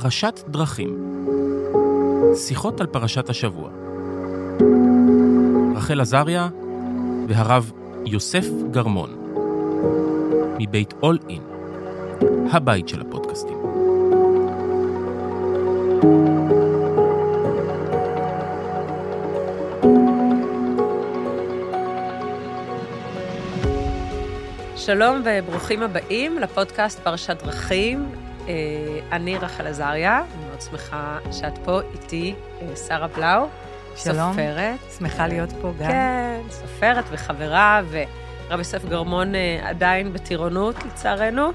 פרשת דרכים. שיחות על פרשת השבוע. רחל עזריה והרב יוסף גרמון, מבית אול אין, הבית של הפודקאסטים. שלום וברוכים הבאים לפודקאסט פרשת דרכים. אה, אני רחל עזריה, אני מאוד שמחה שאת פה איתי, אה, שרה בלאו, שלום. סופרת. שמחה להיות פה גם. כן, סופרת וחברה, ורב יוסף גרמון אה, עדיין בטירונות, לצערנו.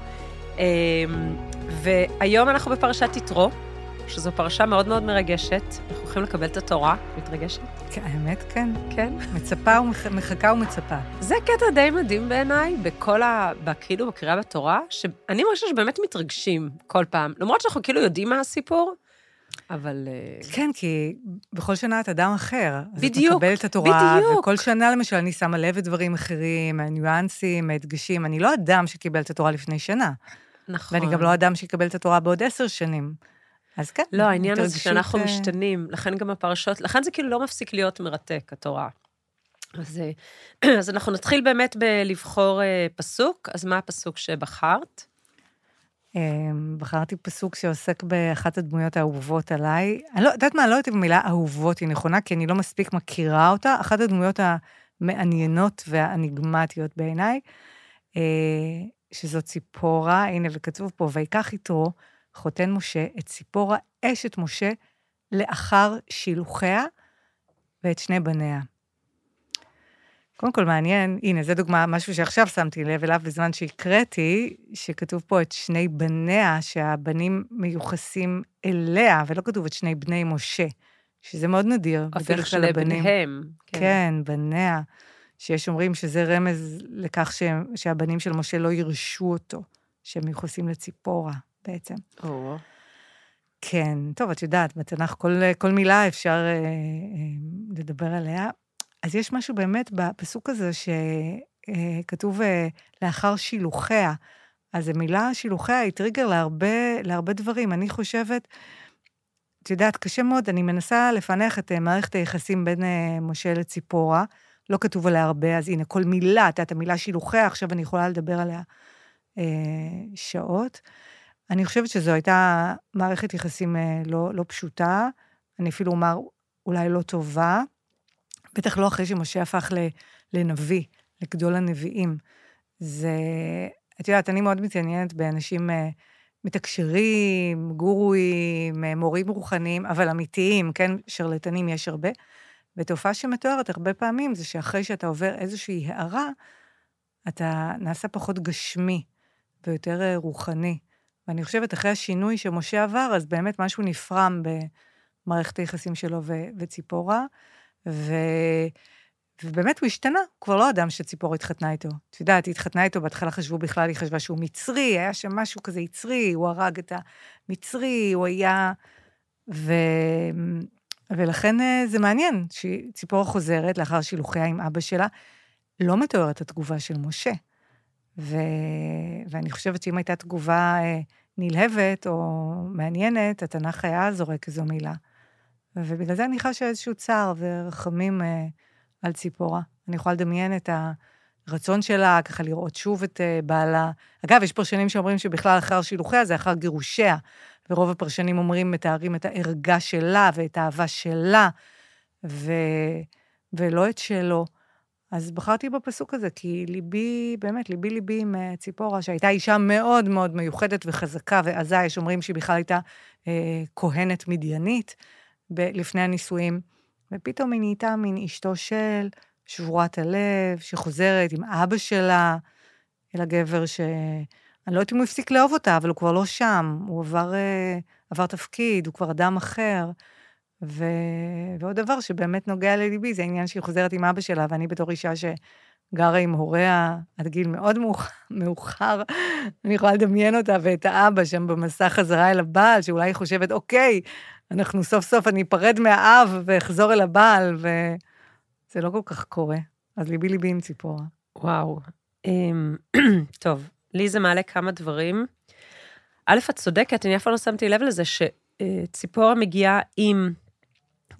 והיום אנחנו בפרשת יתרו, שזו פרשה מאוד מאוד מרגשת. אנחנו הולכים לקבל את התורה. מתרגשת? כן, האמת, כן. כן? מצפה ומחכה ומצפה. זה קטע די מדהים בעיניי, בכל ה... כאילו, בקריאה בתורה, שאני מרגישה שבאמת מתרגשים כל פעם. למרות שאנחנו כאילו יודעים מה הסיפור, אבל... אה, כן, כי בכל שנה את אדם אחר. בדיוק, אז את מקבלת את התורה, בדיוק. וכל שנה, למשל, אני שמה לב לדברים אחרים, הניואנסים, ההדגשים. אני לא אדם שקיבל את התורה לפני שנה. נכון. ואני גם לא אדם שיקבל את התורה בעוד עשר שנים. אז כן. לא, העניין הזה שאנחנו משתנים, לכן גם הפרשות, לכן זה כאילו לא מפסיק להיות מרתק, התורה. אז, אה, אז אנחנו נתחיל באמת בלבחור אה, פסוק, אז מה הפסוק שבחרת? אה, בחרתי פסוק שעוסק באחת הדמויות האהובות עליי. אני לא יודעת מה, לא יודעת אם המילה אהובות היא נכונה, כי אני לא מספיק מכירה אותה. אחת הדמויות המעניינות והאניגמטיות בעיניי, אה, שזו ציפורה, הנה, וכתוב פה, ויקח יתרו, חותן משה, את ציפורה, אשת משה, לאחר שילוחיה ואת שני בניה. קודם כל מעניין, הנה, זו דוגמה, משהו שעכשיו שמתי לב אליו בזמן שהקראתי, שכתוב פה את שני בניה, שהבנים מיוחסים אליה, ולא כתוב את שני בני משה, שזה מאוד נדיר. אפילו שני בניהם. כן, בניה, שיש אומרים שזה רמז לכך ש... שהבנים של משה לא ירשו אותו, שהם מיוחסים לציפורה בעצם. או, כן, טוב, את יודעת, בתנ"ך כל, כל מילה אפשר אה, אה, לדבר עליה. אז יש משהו באמת בפסוק הזה שכתוב אה, לאחר שילוחיה. אז המילה שילוחיה היא טריגר להרבה, להרבה דברים. אני חושבת, את יודעת, קשה מאוד, אני מנסה לפענח את אה, מערכת היחסים בין אה, משה לציפורה. לא כתוב עליה הרבה, אז הנה, כל מילה, את יודעת, המילה שילוחיה, עכשיו אני יכולה לדבר עליה אה, שעות. אני חושבת שזו הייתה מערכת יחסים אה, לא, לא פשוטה, אני אפילו אומר, אולי לא טובה, בטח לא אחרי שמשה הפך לנביא, לגדול הנביאים. זה, את יודעת, אני מאוד מתעניינת באנשים אה, מתקשרים, גורואים, אה, מורים רוחניים, אבל אמיתיים, כן, שרלטנים יש הרבה. ותופעה שמתוארת הרבה פעמים זה שאחרי שאתה עובר איזושהי הערה, אתה נעשה פחות גשמי ויותר רוחני. ואני חושבת, אחרי השינוי שמשה עבר, אז באמת משהו נפרם במערכת היחסים שלו ו- וציפורה, ו... ובאמת הוא השתנה, הוא כבר לא אדם שציפורה התחתנה איתו. את יודעת, היא התחתנה איתו, בהתחלה חשבו בכלל, היא חשבה שהוא מצרי, היה שם משהו כזה יצרי, הוא הרג את המצרי, הוא היה... ו... ולכן אה, זה מעניין שציפורה חוזרת לאחר שילוחיה עם אבא שלה, לא מתוארת התגובה של משה. ו... ואני חושבת שאם הייתה תגובה אה, נלהבת או מעניינת, התנ"ך היה זורק איזו מילה. ובגלל זה אני חשה איזשהו צער ורחמים אה, על ציפורה. אני יכולה לדמיין את הרצון שלה, ככה לראות שוב את אה, בעלה. אגב, יש פרשנים שאומרים שבכלל אחר שילוחיה זה אחר גירושיה, ורוב הפרשנים אומרים, מתארים את הערגה שלה ואת האהבה שלה, ו... ולא את שלו. אז בחרתי בפסוק הזה, כי ליבי, באמת, ליבי ליבי עם אה, ציפורה, שהייתה אישה מאוד מאוד מיוחדת וחזקה ועזה, יש אומרים שהיא בכלל הייתה אה, כהנת מדיינית ב- לפני הנישואים, ופתאום היא נהייתה מין אשתו של, שבורת הלב, שחוזרת עם אבא שלה, אל הגבר ש... אני לא יודעת אם הוא הפסיק לאהוב אותה, אבל הוא כבר לא שם, הוא עבר, אה, עבר תפקיד, הוא כבר אדם אחר. ו... ועוד דבר שבאמת נוגע לליבי, זה העניין שהיא חוזרת עם אבא שלה, ואני בתור אישה שגרה עם הוריה עד גיל מאוד מאוח... מאוחר, אני יכולה לדמיין אותה ואת האבא שם במסע חזרה אל הבעל, שאולי היא חושבת, אוקיי, אנחנו סוף סוף, אני אפרד מהאב ואחזור אל הבעל, וזה לא כל כך קורה. אז ליבי ליבי עם ציפורה. וואו. אמ, טוב, לי זה מעלה כמה דברים. א', את צודקת, אני אף פעם לא שמתי לב לזה שציפורה מגיעה עם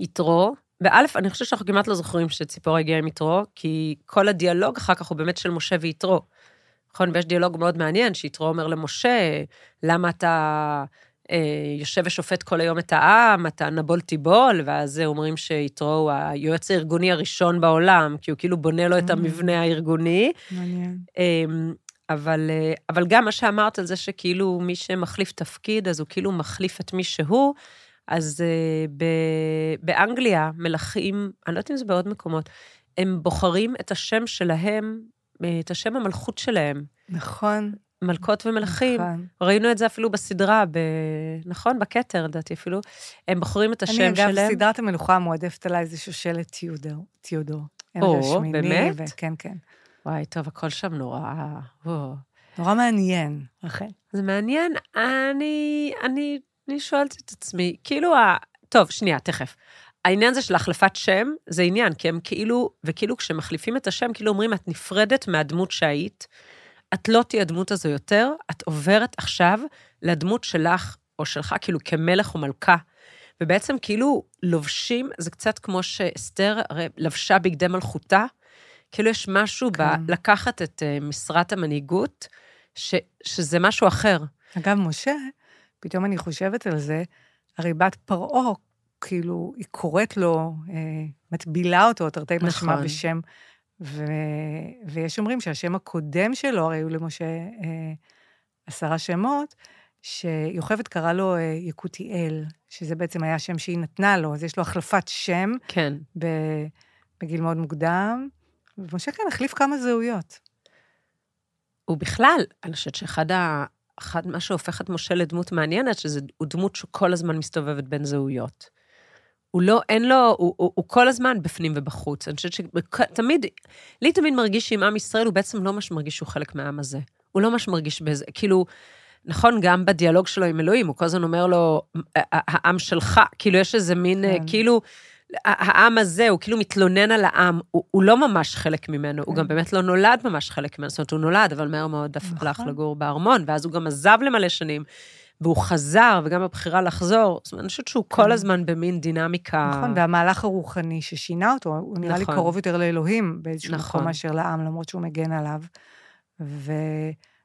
יתרו, וא', אני חושבת שאנחנו כמעט לא זוכרים שציפורה הגיעה עם יתרו, כי כל הדיאלוג אחר כך הוא באמת של משה ויתרו. נכון? ויש דיאלוג מאוד מעניין, שיתרו אומר למשה, למה אתה אה, יושב ושופט כל היום את העם, אתה נבול תיבול, ואז אומרים שיתרו הוא היועץ הארגוני הראשון בעולם, כי הוא כאילו בונה לו את Mm. המבנה הארגוני. מעניין. אמ, אבל, אה, אבל גם מה שאמרת על זה שכאילו מי שמחליף תפקיד, אז הוא כאילו מחליף את מי שהוא, אז אה, ב, באנגליה מלכים, אני לא יודעת אם זה בעוד מקומות, הם בוחרים את השם שלהם, אה, את השם המלכות שלהם, נכון. מלכות ומלכים. נכון. ראינו את זה אפילו בסדרה, ב... נכון? בכתר, לדעתי אפילו. הם בוחרים את השם אני, אגב, שלהם. סדרת המלוכה המועדפת עליי זה שושלת תיודור. תיודור. או, באמת? ו- כן, כן. וואי, טוב, הכל שם נורא... או. נורא מעניין, רחל. זה מעניין, אני, אני, אני שואלת את עצמי, כאילו, ה... טוב, שנייה, תכף. העניין הזה של החלפת שם, זה עניין, כי הם כאילו, וכאילו כשמחליפים את השם, כאילו אומרים, את נפרדת מהדמות שהיית, את לא תהיי הדמות הזו יותר, את עוברת עכשיו לדמות שלך או שלך, כאילו כמלך או מלכה. ובעצם כאילו לובשים, זה קצת כמו שאסתר הרי לבשה בגדי מלכותה, כאילו יש משהו כן. ב... לקחת את uh, משרת המנהיגות, ש, שזה משהו אחר. אגב, משה, פתאום אני חושבת על זה, הרי בת פרעה, כאילו, היא קוראת לו, אה, מטבילה אותו, תרתי משמע נכון. בשם, ו... ויש אומרים שהשם הקודם שלו, הרי היו למשה אה, עשרה שמות, שיוכבד קרא לו אה, יקותיאל, שזה בעצם היה השם שהיא נתנה לו, אז יש לו החלפת שם כן. ב... בגיל מאוד מוקדם, ומשה כאן החליף כמה זהויות. ובכלל, אני חושבת שאחד ה... אחד, מה שהופך את משה לדמות מעניינת, שזה הוא דמות שכל הזמן מסתובבת בין זהויות. הוא לא, אין לו, הוא, הוא, הוא כל הזמן בפנים ובחוץ. אני חושבת שתמיד, לי תמיד מרגיש שעם עם ישראל, הוא בעצם לא ממש מרגיש שהוא חלק מהעם הזה. הוא לא ממש מרגיש בזה, כאילו, נכון, גם בדיאלוג שלו עם אלוהים, הוא כל הזמן אומר לו, העם שלך, כאילו, יש איזה מין, כן. כאילו, העם הזה, הוא כאילו מתלונן על העם, הוא, הוא לא ממש חלק ממנו, הוא כן. גם באמת לא נולד ממש חלק ממנו, זאת אומרת, הוא נולד, אבל מהר מאוד נכון. הלך לגור בארמון, ואז הוא גם עזב למלא שנים, והוא חזר, וגם הבחירה לחזור, זאת אומרת, אני חושבת שהוא כל כן. הזמן במין דינמיקה... נכון, והמהלך הרוחני ששינה אותו, הוא נראה לי נכון. קרוב יותר לאלוהים באיזשהו נכון. מקום מאשר לעם, למרות שהוא מגן עליו.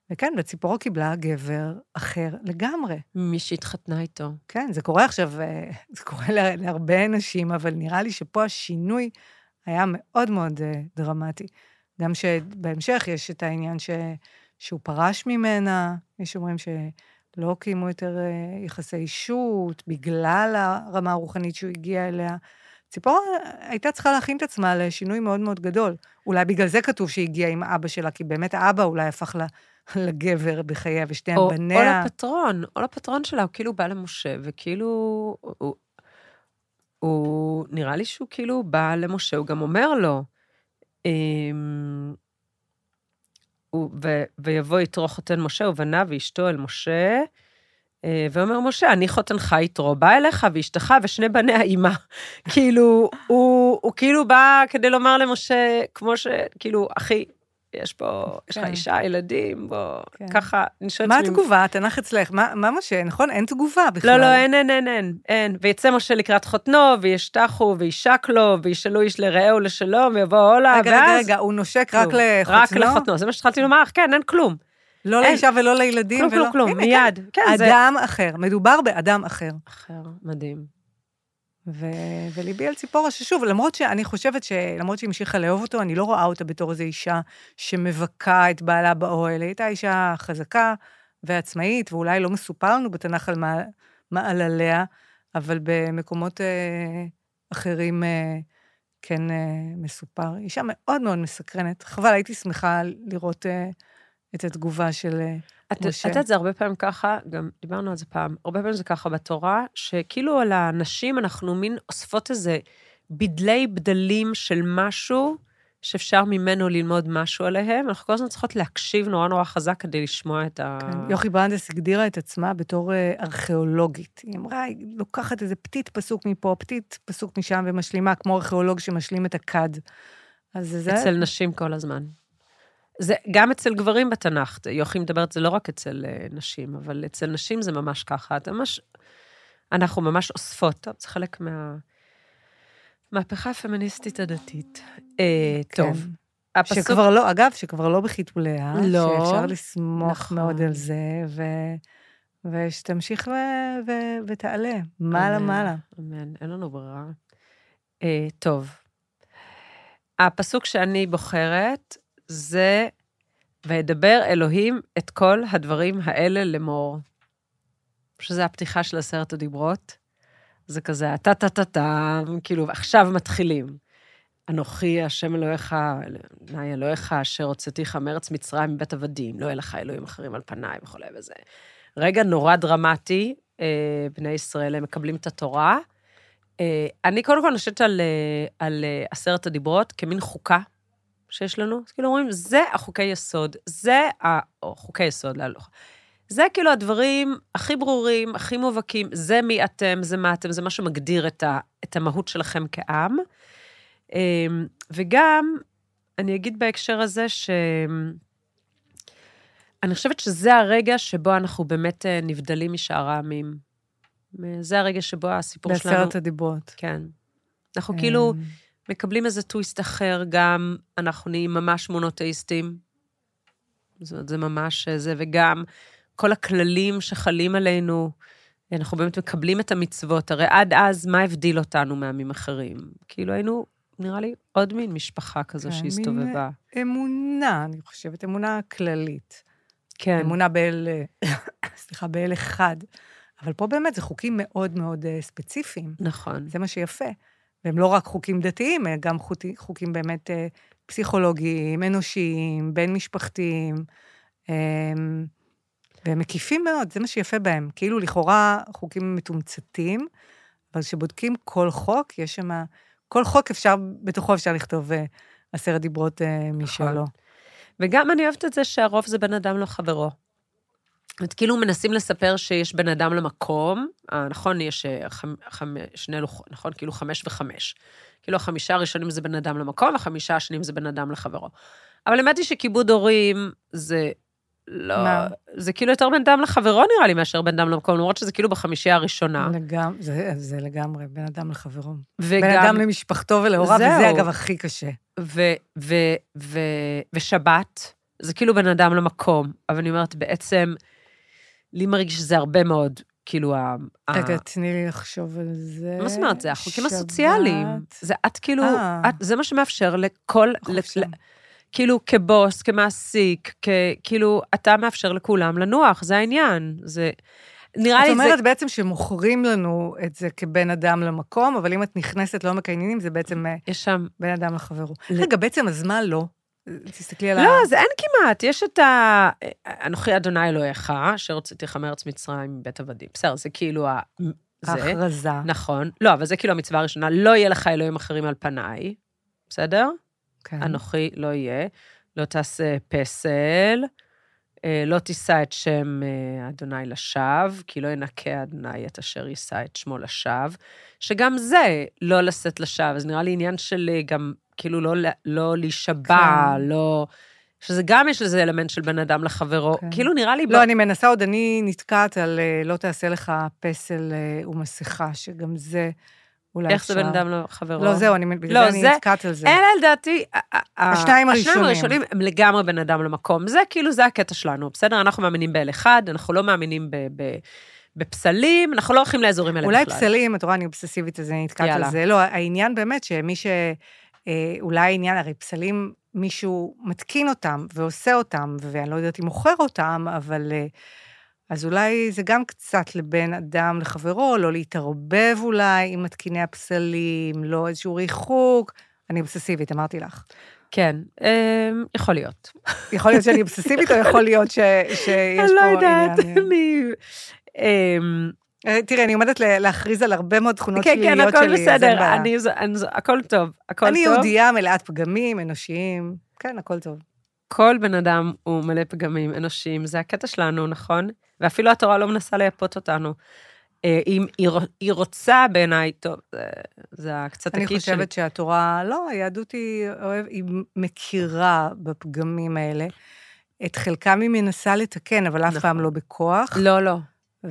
וכן, וציפורה קיבלה גבר אחר לגמרי. מי שהתחתנה איתו. כן, זה קורה עכשיו, אה, זה קורה לה- להרבה נשים, אבל נראה לי שפה השינוי היה מאוד מאוד אה, דרמטי. גם שבהמשך יש את העניין ש... שהוא פרש ממנה, יש שאומרים שלא קיימו יותר אה, יחסי אישות, בגלל הרמה הרוחנית שהוא הגיע אליה. ציפורה הייתה צריכה להכין את עצמה לשינוי מאוד מאוד גדול. אולי בגלל זה כתוב שהיא הגיעה עם אבא שלה, כי באמת האבא אולי הפך לה, לגבר בחייה, ושתי או, או בניה... לפטרון, או לפטרון שלה, הוא כאילו בא למשה, וכאילו, הוא, הוא, נראה לי שהוא כאילו בא למשה, הוא גם אומר לו, אמ, הוא, ו, ויבוא יתרו חותן משה ובניו ואשתו אל משה, ואומר משה, אני חותנך יתרו, בא אליך ואשתך ושני בניה אימה. כאילו, הוא, הוא כאילו בא כדי לומר למשה, כמו ש... כאילו, אחי, יש פה, יש לך כן. אישה, ילדים, בוא, כן. ככה, אני שואלת מה התגובה? התנ"ך אצלך, מה, מה משה? נכון? אין תגובה בכלל. לא, לא, אין, אין, אין, אין, אין. ויצא משה לקראת חותנו, וישתחו, וישק לו, וישאלו איש לרעהו לשלום, ויבוא עולה, רגע, רגע, ואז... רגע, הוא נושק רק. לחותנו? רק לחותנו, זה מה שהתחלתי לומר, כן, אין כלום. לא. לאישה ולא לילדים כלום, ולא... כלום, כלום, מיד. כן, כן, זה... אדם אחר, מדובר באדם אחר. אחר, מדהים. ו... וליבי על ציפורה, ששוב, למרות שאני חושבת שלמרות שהיא המשיכה לאהוב אותו, אני לא רואה אותה בתור איזו אישה שמבכה את בעלה באוהל. היא הייתה אישה חזקה ועצמאית, ואולי לא מסופר לנו בתנ"ך על מה- מעלליה, אבל במקומות אה, אחרים אה, כן אה, מסופר. אישה מאוד מאוד מסקרנת. חבל, הייתי שמחה לראות אה, את התגובה של אה, את את משה. יודעת, זה הרבה פעמים ככה, גם דיברנו על זה פעם, הרבה פעמים זה ככה בתורה, שכאילו על הנשים אנחנו מין אוספות איזה בדלי בדלים של משהו, שאפשר ממנו ללמוד משהו עליהם, אנחנו כל הזמן צריכות להקשיב נורא נורא חזק כדי לשמוע את ה... כן, יוכי ברנדס הגדירה את עצמה בתור אה, ארכיאולוגית. היא אמרה, היא לוקחת איזה פתית פסוק מפה, פתית פסוק משם, ומשלימה, כמו ארכיאולוג שמשלים את הכד. אז זה... אצל נשים כל הזמן. זה גם אצל גברים בתנ"ך, יוכי מדברת, זה לא רק אצל אה, נשים, אבל אצל נשים זה ממש ככה. אתה ממש, אנחנו ממש אוספות, טוב, זה חלק מה... מהפכה הפמיניסטית הדתית. אה, כן. טוב, הפסוק... שכבר לא, אגב, שכבר לא בחיתוליה, לא. שאפשר לסמוך נכון. מאוד על זה, ו... ושתמשיך ו... ו... ותעלה, מעלה מעלה. אמן, אין לנו ברירה. אה, טוב, הפסוק שאני בוחרת זה, וידבר אלוהים את כל הדברים האלה לאמור. שזה הפתיחה של עשרת הדיברות. זה כזה, טה-טה-טה-טה, כאילו, עכשיו מתחילים. אנוכי השם אלוהיך, אדוני אלוהיך, אשר הוצאתיך מארץ מצרים מבית עבדים, לא יהיה לך אלוהים אחרים על פניי וכולי וזה. רגע נורא דרמטי, אה, בני ישראל הם מקבלים את התורה. אה, אני קודם כל חושבת על, אה, על עשרת הדיברות כמין חוקה שיש לנו. אז כאילו אומרים, זה החוקי יסוד, זה ה... או חוקי יסוד, לא, לא. זה כאילו הדברים הכי ברורים, הכי מובהקים, זה מי אתם, זה מה אתם, זה מה שמגדיר את, ה, את המהות שלכם כעם. אמ, וגם, אני אגיד בהקשר הזה ש... אני חושבת שזה הרגע שבו אנחנו באמת אה, נבדלים משאר העמים. זה הרגע שבו הסיפור שלנו... בעשרת הדיברות. כן. אנחנו כאילו אמ, מקבלים איזה טוויסט אחר, גם אנחנו נהיים ממש מונותאיסטים. זאת אומרת, זה ממש אה, זה, וגם כל הכללים שחלים עלינו, אנחנו באמת מקבלים את המצוות. הרי עד אז, מה הבדיל אותנו מעמים אחרים? כאילו היינו, נראה לי, עוד מין משפחה כזו כן, מין- שהסתובבה. אמונה, אני חושבת, אמונה כללית. כן, אמונה באל, סליחה, באל אחד. אבל פה באמת זה חוקים מאוד מאוד אה, ספציפיים. נכון. זה מה שיפה. והם לא רק חוקים דתיים, אלא גם חוקים באמת אה, פסיכולוגיים, אנושיים, בין-משפחתיים, אה, והם מקיפים מאוד, זה מה שיפה בהם. כאילו לכאורה חוקים מתומצתים, אבל כשבודקים כל חוק, יש שם... כל חוק אפשר, בתוכו אפשר לכתוב אה, עשרת דיברות אה, משלו. וגם אני אוהבת את זה שהרוב זה בן אדם לא חברו. אומרת, כאילו מנסים לספר שיש בן אדם למקום, אה, נכון, יש אה, חמ, חמ, שני לוחות, נכון? כאילו חמש וחמש. כאילו החמישה הראשונים זה בן אדם למקום, החמישה השניים זה בן אדם לחברו. אבל האמת היא שכיבוד הורים זה לא... מה? זה כאילו יותר בן אדם לחברו נראה לי מאשר בן אדם למקום, למרות שזה כאילו בחמישייה הראשונה. לגמרי, זה, זה לגמרי, בן אדם לחברו. וגם... בן אדם למשפחתו ולהוריו. וזה אגב הכי קשה. ו, ו, ו, ושבת, זה כאילו בן אדם למקום, אבל אני אומרת, בעצם, לי מרגיש שזה הרבה מאוד, כאילו, ה... רגע, תני לי לחשוב על זה. מה זאת אומרת? זה החוקים. הסוציאליים. זה את כאילו, אה. את, זה מה שמאפשר לכל, כאילו, כבוס, כמעסיק, כ, כאילו, אתה מאפשר לכולם לנוח, זה העניין. זה... נראה לי זה... אומרת בעצם שמוכרים לנו את זה כבן אדם למקום, אבל אם את נכנסת לעומק העניינים, זה בעצם יש שם... בן אדם לחברו. ל- רגע, בעצם, אז מה לא? תסתכלי על ה... לא, זה אין כמעט, יש את ה... אנוכי אדוני אלוהיך, אשר הוצאתיך מארץ מצרים מבית עבדים. בסדר, זה כאילו ה... זה, ההכרזה. נכון. לא, אבל זה כאילו המצווה הראשונה, לא יהיה לך אלוהים אחרים על פניי, בסדר? כן. אנוכי לא יהיה. לא תעשה פסל, אה, לא תישא את שם אה, אדוני לשווא, כי לא ינקה אדוני את אשר יישא את שמו לשווא, שגם זה לא לשאת לשווא, אז נראה לי עניין של גם, כאילו, לא, לא להישבע, כן. לא... שזה גם יש לזה אלמנט של בן אדם לחברו, כן. כאילו נראה לי... לא, אני מנסה עוד, אני נתקעת על אה, לא תעשה לך פסל אה, ומסכה, שגם זה אולי איך זה בן אדם לחברו? לא, זהו, אני, בגלל לא, זה זה- אני נתקעת על זה. אלה לדעתי, ה- ה- השניים השניים הראשונים. הראשונים הם לגמרי בן אדם למקום. זה כאילו, זה הקטע שלנו, בסדר? אנחנו מאמינים באל אחד, אנחנו לא מאמינים ב- ב- בפסלים, אנחנו לא הולכים לאזורים האלה בכלל. אולי פסלים, את רואה, אני אובססיבית, אז אני נתקעת. על זה. לא, העניין באמת שמי ש... אה, אולי העניין, הרי פסלים, מישהו מתקין אותם ועושה אותם, ואני לא יודעת אם מוכר אותם, אבל... אה, אז אולי זה גם קצת לבן אדם לחברו, לא להתערבב אולי עם מתקיני הפסלים, לא איזשהו ריחוק. אני אובססיבית, אמרתי לך. כן, אמ, יכול להיות. יכול להיות שאני אובססיבית, או יכול להיות ש, שיש אני פה לא עניין... יודעת, אה, אני... אה, תראי, אני עומדת להכריז על הרבה מאוד תכונות כן, כן, שליליות הכל שלי, אז אין בסדר, בעיה. אני, אני, הכל טוב, הכל אני טוב. יהודייה מלאת פגמים אנושיים, כן, הכל טוב. כל בן אדם הוא מלא פגמים אנושיים, זה הקטע שלנו, נכון? ואפילו התורה לא מנסה לייפות אותנו. אה, אם היא, רוצה בעיניי, טוב, זה, זה הקצת אני הקיט שלי. חושבת שהתורה, לא, היהדות היא אוהב, היא מכירה בפגמים האלה. את חלקם היא מנסה לתקן, אבל אף נכון. פעם לא בכוח, לא, לא.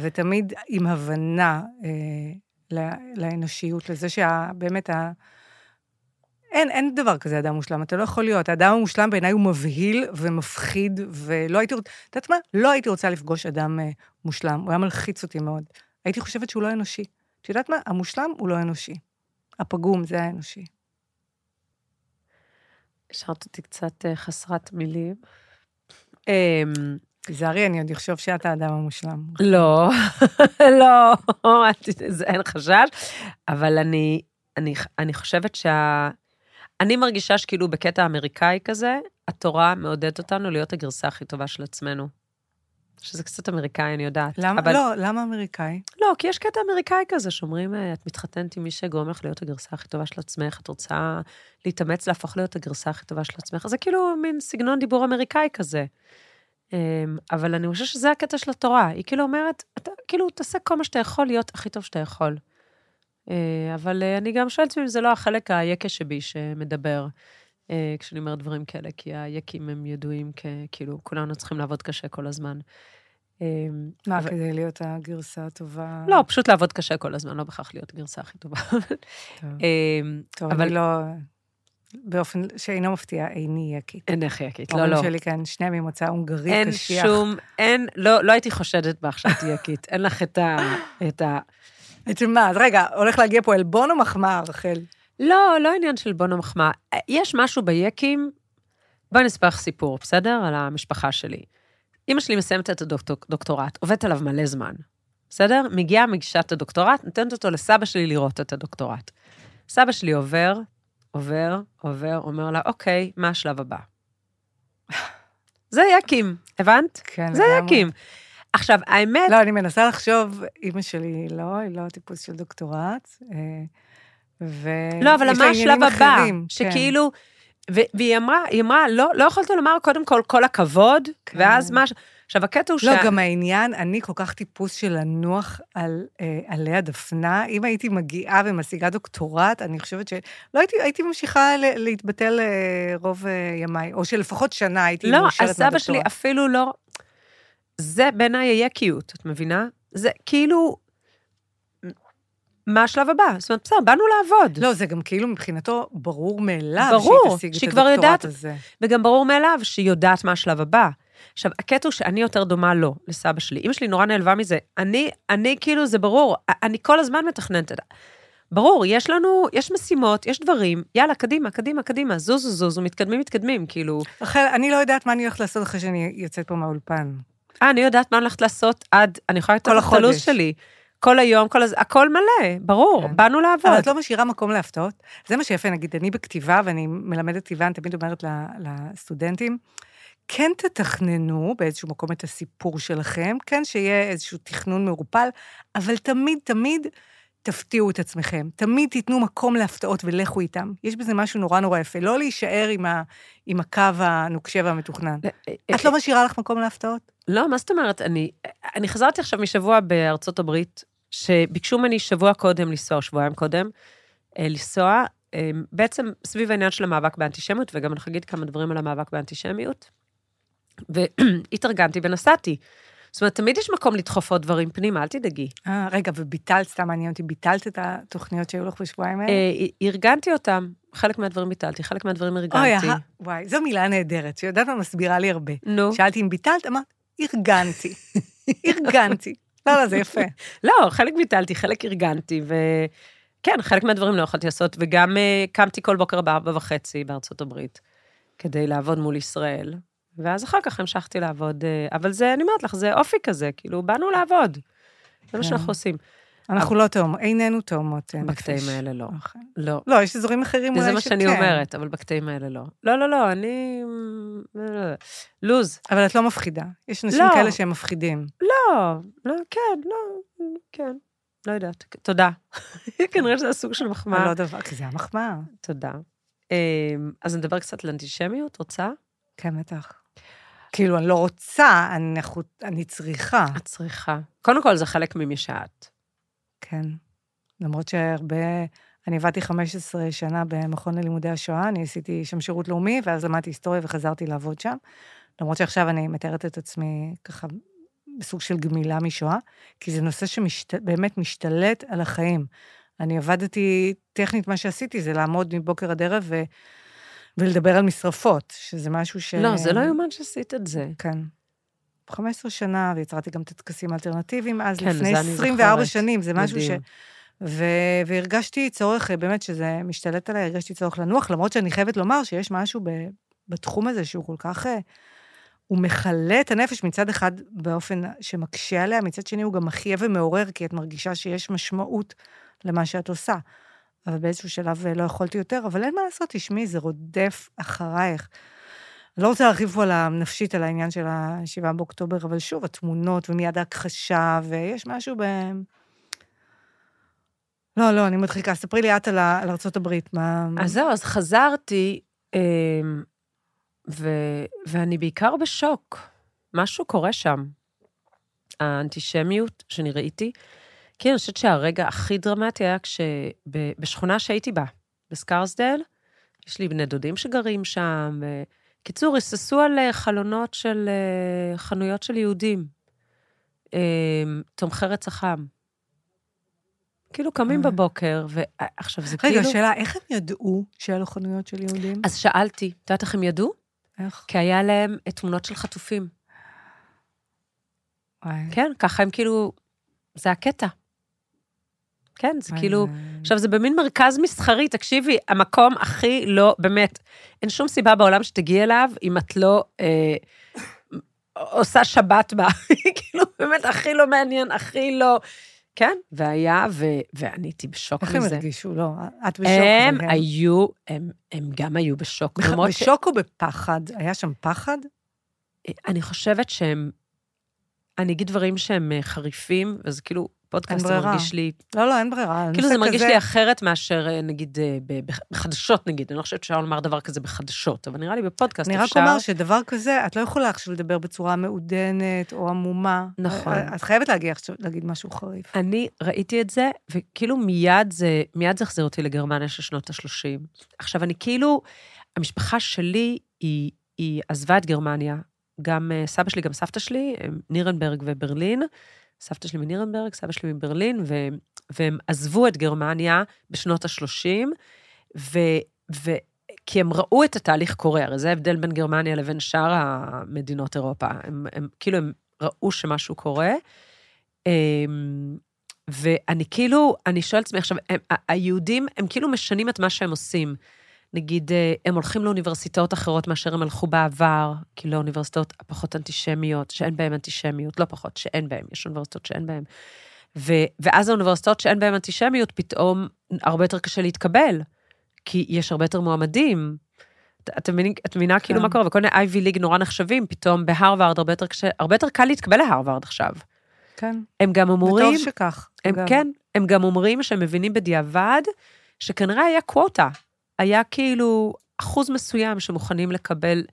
ותמיד עם הבנה אה, לאנושיות, לזה שבאמת ה... אין, אין דבר כזה אדם מושלם, אתה לא יכול להיות. האדם המושלם בעיניי הוא מבהיל ומפחיד, ולא הייתי רוצה, את יודעת מה? לא הייתי רוצה לפגוש אדם אה, מושלם, הוא היה מלחיץ אותי מאוד. הייתי חושבת שהוא לא אנושי. את יודעת מה? המושלם הוא לא אנושי. הפגום זה האנושי. השארת אותי קצת אה, חסרת מילים. תיזהרי, אני עוד אחשוב שאת האדם המושלם. לא, לא, אין חשש, אבל אני, אני, אני חושבת שה... אני מרגישה שכאילו בקטע אמריקאי כזה, התורה מעודדת אותנו להיות הגרסה הכי טובה של עצמנו. שזה קצת אמריקאי, אני יודעת. למה, אבל, לא, למה אמריקאי? לא, כי יש קטע אמריקאי כזה, שאומרים, אה, את מתחתנת עם מי שגורם לך להיות הגרסה הכי טובה של עצמך, את רוצה להתאמץ להפוך להיות הגרסה הכי טובה של עצמך. זה כאילו מין סגנון דיבור אמריקאי כזה. אמ, אבל אני חושבת שזה הקטע של התורה. היא כאילו אומרת, אתה כאילו, תעשה כל מה שאתה יכול להיות הכי טוב שאתה יכול. אה, אבל אה, אני גם שואלת אם זה לא החלק היקה שבי שמדבר, אה, כשאני אומרת דברים כאלה, כי היקים הם ידועים ככאילו, כולנו צריכים לעבוד קשה כל הזמן. אמ, מה, אבל- כדי להיות הגרסה הטובה? לא, פשוט לעבוד קשה כל הזמן, לא בהכרח להיות גרסה הכי טובה. טוב, אמ, טוב אבל- אני לא... באופן שאינו מפתיע, איני יקית. אין איך יקית, לא, ההורים לא. שלי כאן, שניהם ממוצא הונגרי אין קשיח. שום, אין, לא, לא הייתי חושדת בך שאת יקית. אין לך את ה... את ה... מה, אז רגע, הולך להגיע פה עלבון או מחמאה, רחל? לא, לא עניין של בונו מחמאה. יש משהו ביקים, בואי נספר לך סיפור, בסדר? על המשפחה שלי. אימא שלי מסיימת את הדוקטורט, עובדת עליו מלא זמן, בסדר? מגיעה מגישת הדוקטורט, נותנת אותו לסבא שלי לראות את הדוקטורט. סבא שלי עובר, עובר, עובר, אומר לה, אוקיי, מה השלב הבא? זה יקים, הבנת? כן, זה לגמרי. יקים. עכשיו, האמת, לא, אני מנסה לחשוב, אימא שלי לא, היא לא טיפוס של דוקטורט, אה, ו... לא, אבל מה השלב הבא? אחרים, כן. שכאילו, ו- והיא אמרה, היא אמרה, לא, לא יכולת לומר קודם כל כל הכבוד, כן. ואז מה... ש- עכשיו, הקטע הוא לא, גם העניין, אני כל כך טיפוס של לנוח על אה, עלי הדפנה. אם הייתי מגיעה ומשיגה דוקטורט, אני חושבת שלא הייתי, הייתי ממשיכה ל- להתבטל אה, רוב אה, ימיי, או שלפחות שנה הייתי לא, מאושרת הסבא שלי מהדוקטורט. אפילו לא... זה בעיניי היקיות, את מבינה? זה כאילו... מה השלב הבא? זאת אומרת, בסדר, באנו לעבוד. לא, זה גם כאילו מבחינתו ברור מאליו ברור, שהיא תשיג שהיא את כבר הדוקטורט יודעת. הזה. וגם ברור מאליו שהיא יודעת מה השלב הבא. עכשיו, הקטע הוא שאני יותר דומה לו, לסבא שלי. אמא שלי נורא נעלבה מזה. אני, אני כאילו, זה ברור, אני כל הזמן מתכננת את זה. ברור, יש לנו, יש משימות, יש דברים, יאללה, קדימה, קדימה, קדימה, זוזו, זוזו, מתקדמים, מתקדמים, כאילו. רחל, אני לא יודעת מה אני הולכת לעשות אחרי שאני יוצאת פה מהאולפן. אה, אני יודעת מה אני הולכת לעשות עד, אני יכולה לתת את הלו"ז. שלי. כל היום, כל הז... הכל מלא, ברור, כן. באנו אבל לעבוד. את לא משאירה מקום להפתעות. זה מה שיפה, נגיד, אני בכתיבה, ואני מלמדת כתיבה, אני תמיד אומרת לסטודנטים, כן תתכננו באיזשהו מקום את הסיפור שלכם, כן שיהיה איזשהו תכנון מעורפל, אבל תמיד, תמיד תפתיעו את עצמכם. תמיד תיתנו מקום להפתעות ולכו איתם. יש בזה משהו נורא נורא יפה. לא להישאר עם, ה, עם הקו הנוקשה והמתוכנן. את לא משאירה לך מקום להפתעות? לא, מה זאת אומרת? אני, אני חזרתי עכשיו משבוע בארצות הברית, שביקשו ממני שבוע קודם לנסוע, שבועיים קודם, אה, לנסוע, אה, בעצם סביב העניין של המאבק באנטישמיות, וגם אני אגיד כמה דברים על המאבק באנטישמיות. והתארגנתי ונסעתי. זאת אומרת, תמיד יש מקום לדחוף עוד דברים פנימה, אל תדאגי. אה, רגע, וביטלת, סתם מעניין אותי, ביטלת את התוכניות שהיו לך בשבועיים האלה? אה, ארגנתי אותם, חלק מהדברים ביטלתי, חלק מהדברים אוי, ארגנתי. אה, וואי, זו מילה נהדרת, שיודעת מה מסבירה לי הרבה. נו. שאלתי אם ביטלת, אמרת, ארגנתי. ארגנתי. לא, לא, זה יפה. לא, חלק ביטלתי, חלק ארגנתי, וכן, חלק מהדברים לא יכולתי לעשות, וגם אה, קמתי כל בוקר בארבע וחצי בארצות הברית, כדי לעבוד מול ישראל, ואז אחר כך המשכתי לעבוד, אה, אבל זה, אני אומרת לך, זה אופי כזה, כאילו, באנו לעבוד. זה מה כן. שאנחנו עושים. אנחנו לא תאומות, איננו תאומות אה, נפש. בקטעים האלה לא. אוקיי. לא. לא, יש אזורים אחרים אולי זה שכן. מה שאני אומרת, אבל בקטעים האלה לא. לא, לא, לא, אני... אה, לוז. אבל את לא מפחידה. יש אנשים לא. כאלה שהם מפחידים. לא, לא, כן, לא, כן. לא יודעת. תודה. כנראה שזה הסוג של מחמאה. לא דבר, כי זה המחמאה. תודה. אז נדבר קצת על אנטישמיות, רוצה? כן, בטח. כאילו, אני לא רוצה, אני, אני צריכה. את צריכה. קודם כל, זה חלק ממי שאת. כן. למרות שהרבה... אני עבדתי 15 שנה במכון ללימודי השואה, אני עשיתי שם שירות לאומי, ואז למדתי היסטוריה וחזרתי לעבוד שם. למרות שעכשיו אני מתארת את עצמי ככה בסוג של גמילה משואה, כי זה נושא שבאמת. משתלט על החיים. אני עבדתי, טכנית מה שעשיתי זה לעמוד מבוקר עד ערב ו... ולדבר על משרפות, שזה משהו ש... לא, זה לא יאומן שעשית את זה. כן. 15 שנה, ויצרתי גם את הטקסים האלטרנטיביים, אז כן, לפני זה אני 24 זוכרת. שנים, זה משהו ש... מדהים. ו... והרגשתי צורך, באמת, שזה משתלט עליי, הרגשתי צורך לנוח, למרות שאני חייבת לומר שיש משהו ב... בתחום הזה שהוא כל כך... אה, הוא מכלה את הנפש מצד אחד באופן שמקשה עליה, מצד שני הוא גם מחיה ומעורר, כי את מרגישה שיש משמעות למה שאת עושה. אבל באיזשהו שלב אה, לא יכולתי יותר, אבל אין מה לעשות, תשמעי, זה רודף אחרייך. אני לא רוצה להרחיב פה על הנפשית, על העניין של ה-7 באוקטובר, אבל שוב, התמונות ומיד ההכחשה, ויש משהו ב... לא, לא, אני מדחיקה. ספרי לי את על, על ארה"ב, מה... אז זהו, אז חזרתי, אמ, ו, ואני בעיקר בשוק. משהו קורה שם. האנטישמיות שאני ראיתי, כי אני חושבת שהרגע הכי דרמטי היה כשבשכונה שהייתי בה, בסקרסדל, יש לי בני דודים שגרים שם. קיצור, היססו על אה, חלונות של אה, חנויות של יהודים, אמ, תומכי רצח עם. כאילו קמים אה. בבוקר, ועכשיו זה רגע, כאילו... שאלה, איך הם ידעו שאלו חנויות של יהודים? אז שאלתי, את יודעת איך הם ידעו? איך? כי היה להם אה, תמונות של חטופים. וואי. כן, ככה הם כאילו, זה הקטע. כן, זה וואי, כאילו, עכשיו זה במין מרכז מסחרי, תקשיבי, המקום הכי לא, באמת, אין שום סיבה בעולם שתגיעי אליו אם את לא אה, עושה שבת בה, כאילו, באמת, הכי לא מעניין, הכי לא... כן, והיה, ו, ואני הייתי בשוק איך הם מזה. הרגישו? לא, את בשוק. הם היו, הם, הם גם היו בשוק. ש- בשוק או בפחד? היה שם פחד? אני חושבת שהם, אני אגיד דברים שהם אה, חריפים, וזה כאילו, פודקאסט. מרגיש לי, לא, לא, אין ברירה. כאילו זה מרגיש כזה- לי אחרת מאשר, אה, נגיד, אה, בחדשות, נגיד. אני לא חושבת שאפשר לומר דבר כזה בחדשות, אבל נראה לי בפודקאסט אני רק אפשר. אומר שדבר כזה, את לא יכולה עכשיו לדבר בצורה מעודנת או עמומה. נכון. את חייבת להגיע עכשיו להגיד משהו חריף. אני ראיתי את זה, וכאילו מיד זה, מיד זה החזיר אותי לגרמניה של שנות ה-30. עכשיו, אני כאילו, המשפחה שלי, היא, היא עזבה את גרמניה. גם אה, סבא שלי, גם סבתא שלי, נירנברג וברלין. סבתא שלי מנירנברג, סבא שלי מברלין, ו, והם עזבו את גרמניה בשנות ה-30, ו, ו, כי הם ראו את התהליך קורה, הרי זה ההבדל בין גרמניה לבין שאר המדינות אירופה. הם, הם כאילו, הם ראו שמשהו קורה. אמ, ואני כאילו, אני שואלת עצמי עכשיו, הם, היהודים, הם כאילו משנים את מה שהם עושים. נגיד, אה, הם הולכים לאוניברסיטאות אחרות מאשר הם הלכו בעבר, כאילו לאוניברסיטאות הפחות אנטישמיות, שאין בהן אנטישמיות, לא פחות, שאין בהן, יש אוניברסיטאות שאין בהן. ו, ואז האוניברסיטאות שאין בהן אנטישמיות, פתאום הרבה יותר קשה להתקבל, כי יש הרבה יותר מועמדים. את- מבינה, כאילו כן. מה קורה, וכל מיני אייבי ליג נורא נחשבים, פתאום בהרווארד הרבה יותר קשה, הרבה יותר קל להתקבל להרווארד עכשיו. כן. הם גם אומרים, וטוב שכך. הם, אגב. כן, הם גם אומרים שהם מבינים בדיעבד, שכנראה היה קווטה. היה כאילו אחוז מסוים שמוכנים לקבל,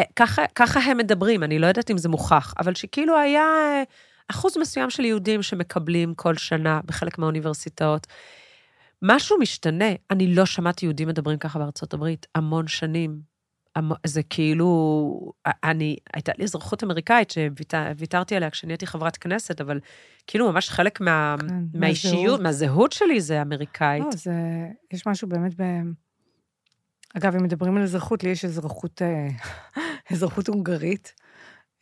אה, ככה, ככה הם מדברים, אני לא יודעת אם זה מוכח, אבל שכאילו היה אה, אחוז מסוים של יהודים שמקבלים כל שנה בחלק מהאוניברסיטאות. משהו משתנה, אני לא שמעתי יהודים מדברים ככה בארצות הברית המון שנים. זה כאילו, אני, הייתה לי אזרחות אמריקאית שוויתרתי עליה כשאני הייתי חברת כנסת, אבל כאילו ממש חלק מה, כן, מהאישיות, מהזהות. מהזהות שלי זה אמריקאית. לא, זה... יש משהו באמת ב... אגב, אם מדברים על אזרחות, לי יש אזרחות, אה, אזרחות הונגרית.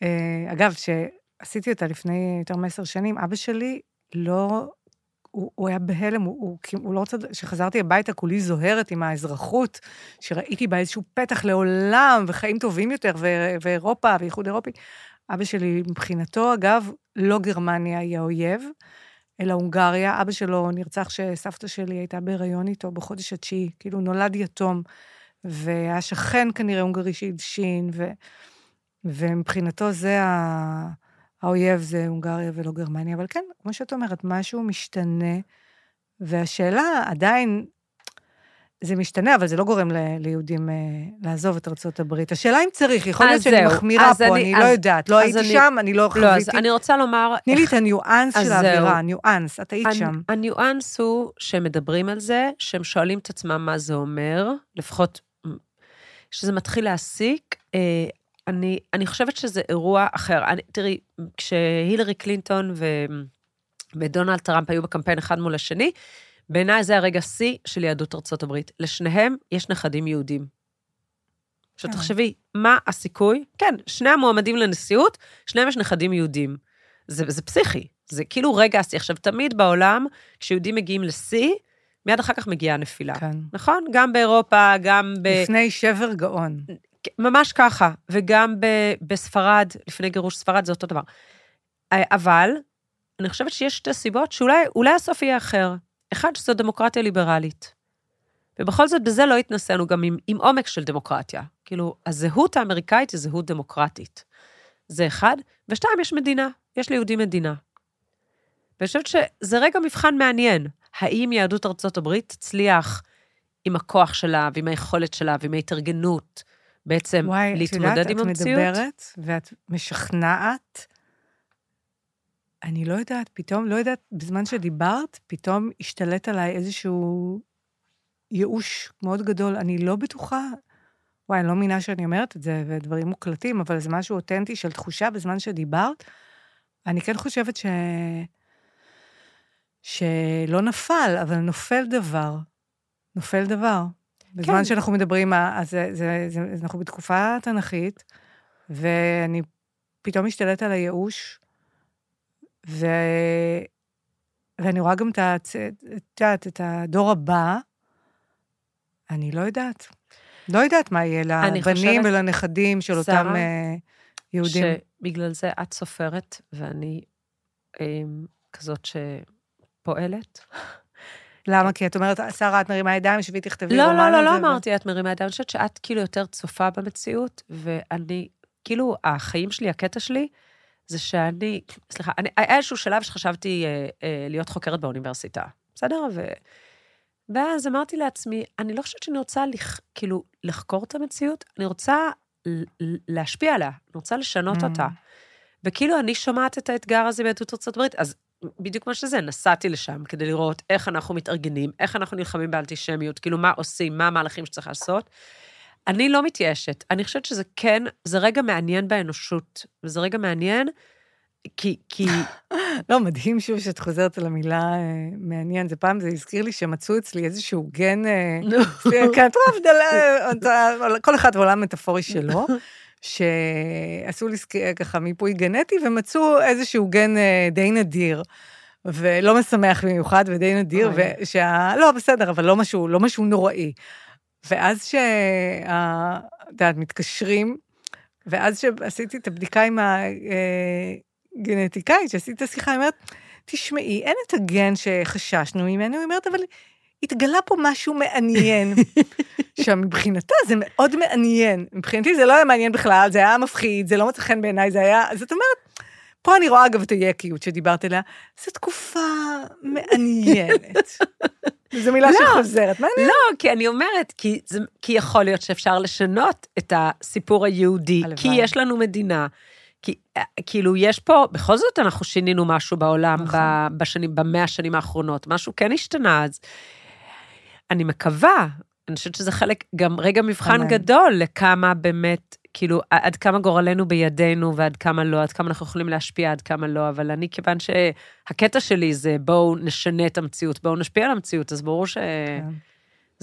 אה, אגב, שעשיתי אותה לפני יותר מעשר שנים, אבא שלי לא... הוא, הוא היה בהלם, הוא, הוא, הוא לא רוצה... כשחזרתי הביתה, כולי זוהרת עם האזרחות, שראיתי בה איזשהו פתח לעולם וחיים טובים יותר, ו- ואירופה ואיחוד אירופי. אבא שלי, מבחינתו, אגב, לא גרמניה היא האויב, אלא הונגריה. אבא שלו נרצח כשסבתא שלי הייתה בהיריון איתו בחודש התשיעי, כאילו נולד יתום, והיה שכן כנראה הונגרי שהלשין, ו... ומבחינתו זה ה... האויב זה הונגריה ולא גרמניה. אבל כן, כמו שאת אומרת, משהו משתנה, והשאלה עדיין, זה משתנה, אבל זה לא גורם ל- ליהודים אה, לעזוב את הברית. השאלה אם צריך, יכול אז להיות שאני זהו, מחמירה אז פה, אני- אני לא אז- יודעת. לא אז הייתי אני- שם, אני לא לא, אז חוויתי. אני רוצה לומר... תני לי את הניואנס אז של. האווירה, הניואנס, את היית הנ- שם. הניואנס הוא שהם מדברים על זה, שהם שואלים את עצמם מה זה אומר, לפחות שזה מתחיל להסיק. אה, אני, אני חושבת שזה אירוע אחר. אני, תראי, כשהילרי קלינטון ו, ודונלד טראמפ היו בקמפיין אחד מול השני, בעיניי זה הרגע שיא של יהדות ארצות הברית. לשניהם יש נכדים יהודים. עכשיו כן. תחשבי, מה הסיכוי? כן, שני המועמדים לנשיאות, שניהם יש נכדים יהודים. זה, זה פסיכי, זה כאילו רגע השיא. עכשיו, תמיד בעולם, כשיהודים מגיעים לשיא, מיד אחר כך מגיעה הנפילה. כן. נכון? גם באירופה, גם ב... לפני שבר גאון. ממש ככה, וגם ב, בספרד, לפני גירוש ספרד, זה אותו דבר. אבל, אני חושבת שיש שתי סיבות שאולי אולי הסוף יהיה אחר. אחד, שזו דמוקרטיה ליברלית. ובכל זאת, בזה לא התנסינו גם עם, עם עומק של דמוקרטיה. כאילו, הזהות האמריקאית היא זהות דמוקרטית. זה אחד. ושתיים, יש מדינה, יש ליהודים מדינה. ואני חושבת שזה רגע מבחן מעניין. האם יהדות ארצות הברית תצליח עם הכוח שלה, ועם היכולת שלה, ועם ההתארגנות, בעצם וואי, את להתמודד יודעת, עם את המציאות? מדברת ואת משכנעת. אני לא יודעת, פתאום, לא יודעת, בזמן שדיברת, פתאום השתלט עליי איזשהו ייאוש מאוד גדול. אני לא בטוחה, וואי, אני לא מאמינה שאני אומרת את זה, ודברים מוקלטים, אבל זה משהו אותנטי של תחושה בזמן שדיברת. אני כן חושבת ש... שלא נפל, אבל נופל דבר. נופל דבר. בזמן כן. שאנחנו מדברים, אז זה, זה, זה, אנחנו בתקופה תנכית, ואני פתאום משתלט על הייאוש, ו... ואני רואה גם את, את, את הדור הבא, אני לא יודעת. לא יודעת מה יהיה לבנים ולנכדים של אותם שרה, אה, יהודים. שבגלל זה את סופרת, ואני אה, כזאת שפועלת. למה? כי את אומרת, שרה, את מרימה ידיים, שבי תכתבי לא, רומן לא, על לא, זה, לא ו- אמרתי, את מרימה ידיים. אני חושבת שאת כאילו יותר צופה במציאות, ואני, כאילו, החיים שלי, הקטע שלי, זה שאני, סליחה, אני, היה איזשהו שלב שחשבתי אה, אה, להיות חוקרת באוניברסיטה, בסדר? ו... ואז אמרתי לעצמי, אני לא חושבת שאני רוצה לח, כאילו לחקור את המציאות, אני רוצה להשפיע עליה, אני רוצה לשנות Mm. אותה. וכאילו, אני שומעת את האתגר הזה ביהדות ארצות הברית, אז בדיוק מה שזה, נסעתי לשם כדי לראות איך אנחנו מתארגנים, איך אנחנו נלחמים באנטישמיות, כאילו, מה עושים, מה המהלכים שצריך לעשות. אני לא מתייאשת. אני חושבת שזה כן, זה רגע מעניין באנושות, וזה רגע מעניין, כי, כי לא, מדהים שוב שאת חוזרת על המילה אה, מעניין. זה פעם, זה הזכיר לי שמצאו אצלי איזשהו גן... אה, כן, כל אחד בעולם מטאפורי שלו, שעשו לי ככה מיפוי גנטי, ומצאו איזשהו גן אה, די נדיר. ולא משמח במיוחד ודי נדיר. ושה... לא, בסדר, אבל לא משהו, לא משהו נוראי. ואז שה... את יודעת, מתקשרים, ואז שעשיתי את הבדיקה עם הגנטיקאית, שעשיתי את השיחה, היא אומרת, תשמעי, אין את הגן שחששנו ממנו, היא אומרת, אבל התגלה פה משהו מעניין. עכשיו, מבחינתה זה מאוד מעניין. מבחינתי זה לא היה מעניין בכלל, זה היה מפחיד, זה לא מצא חן בעיניי, זה היה... זאת אומרת, פה אני רואה אגב את היקיות שדיברת עליה, זו תקופה מעניינת. זו מילה לא. שחוזרת, מעניין. לא, כי אני אומרת, כי, זה, כי יכול להיות שאפשר לשנות את הסיפור היהודי, הלוואי. כי יש לנו מדינה. כי אה, כאילו, יש פה, בכל זאת אנחנו שינינו משהו בעולם נכון. בשנים, במאה השנים האחרונות, משהו כן השתנה, אז אני מקווה, אני חושבת שזה חלק, גם רגע מבחן אמן. גדול לכמה באמת, כאילו, עד כמה גורלנו בידינו ועד כמה לא, עד כמה אנחנו יכולים להשפיע, עד כמה לא, אבל אני, כיוון שהקטע שלי זה בואו נשנה את המציאות, בואו נשפיע על המציאות, אז ברור ש... כן.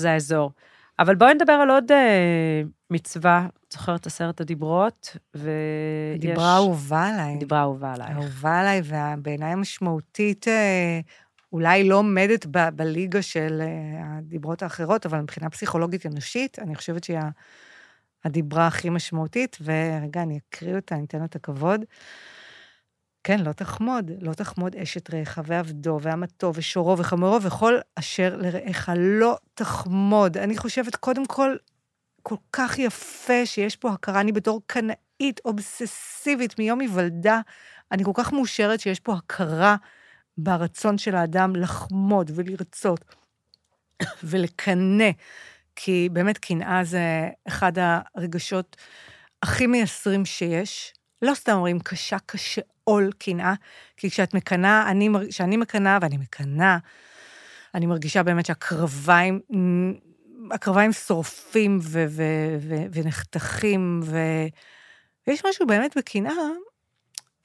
האזור. אבל בואי נדבר על עוד אה, מצווה, זוכרת עשרת הדיברות, ויש... דיברה אהובה עליי. דיברה אהובה עלייך. אהובה עליי, ובעיניי המשמעותית, אה, אולי לא עומדת ב- בליגה של אה, הדיברות האחרות, אבל מבחינה פסיכולוגית אנושית, אני חושבת שהיא הדיברה הכי משמעותית, ורגע, אני אקריא אותה, אני אתן לה את הכבוד. כן, לא תחמוד, לא תחמוד אשת רעך ועבדו ואמתו ושורו וחמורו וכל אשר לרעך לא תחמוד. אני חושבת, קודם כל, כל כך יפה שיש פה הכרה, אני בתור קנאית אובססיבית מיום היוולדה, אני כל כך מאושרת שיש פה הכרה ברצון של האדם לחמוד ולרצות. ולקנא, כי באמת קנאה זה אחד הרגשות הכי מייסרים שיש. לא סתם אומרים קשה כשאול קנאה, כי כשאת מקנאה, אני, כשאני מקנאה, ואני מקנאה, אני מרגישה באמת שהקרביים, הקרביים שורפים ונחתכים, ויש משהו באמת בקנאה,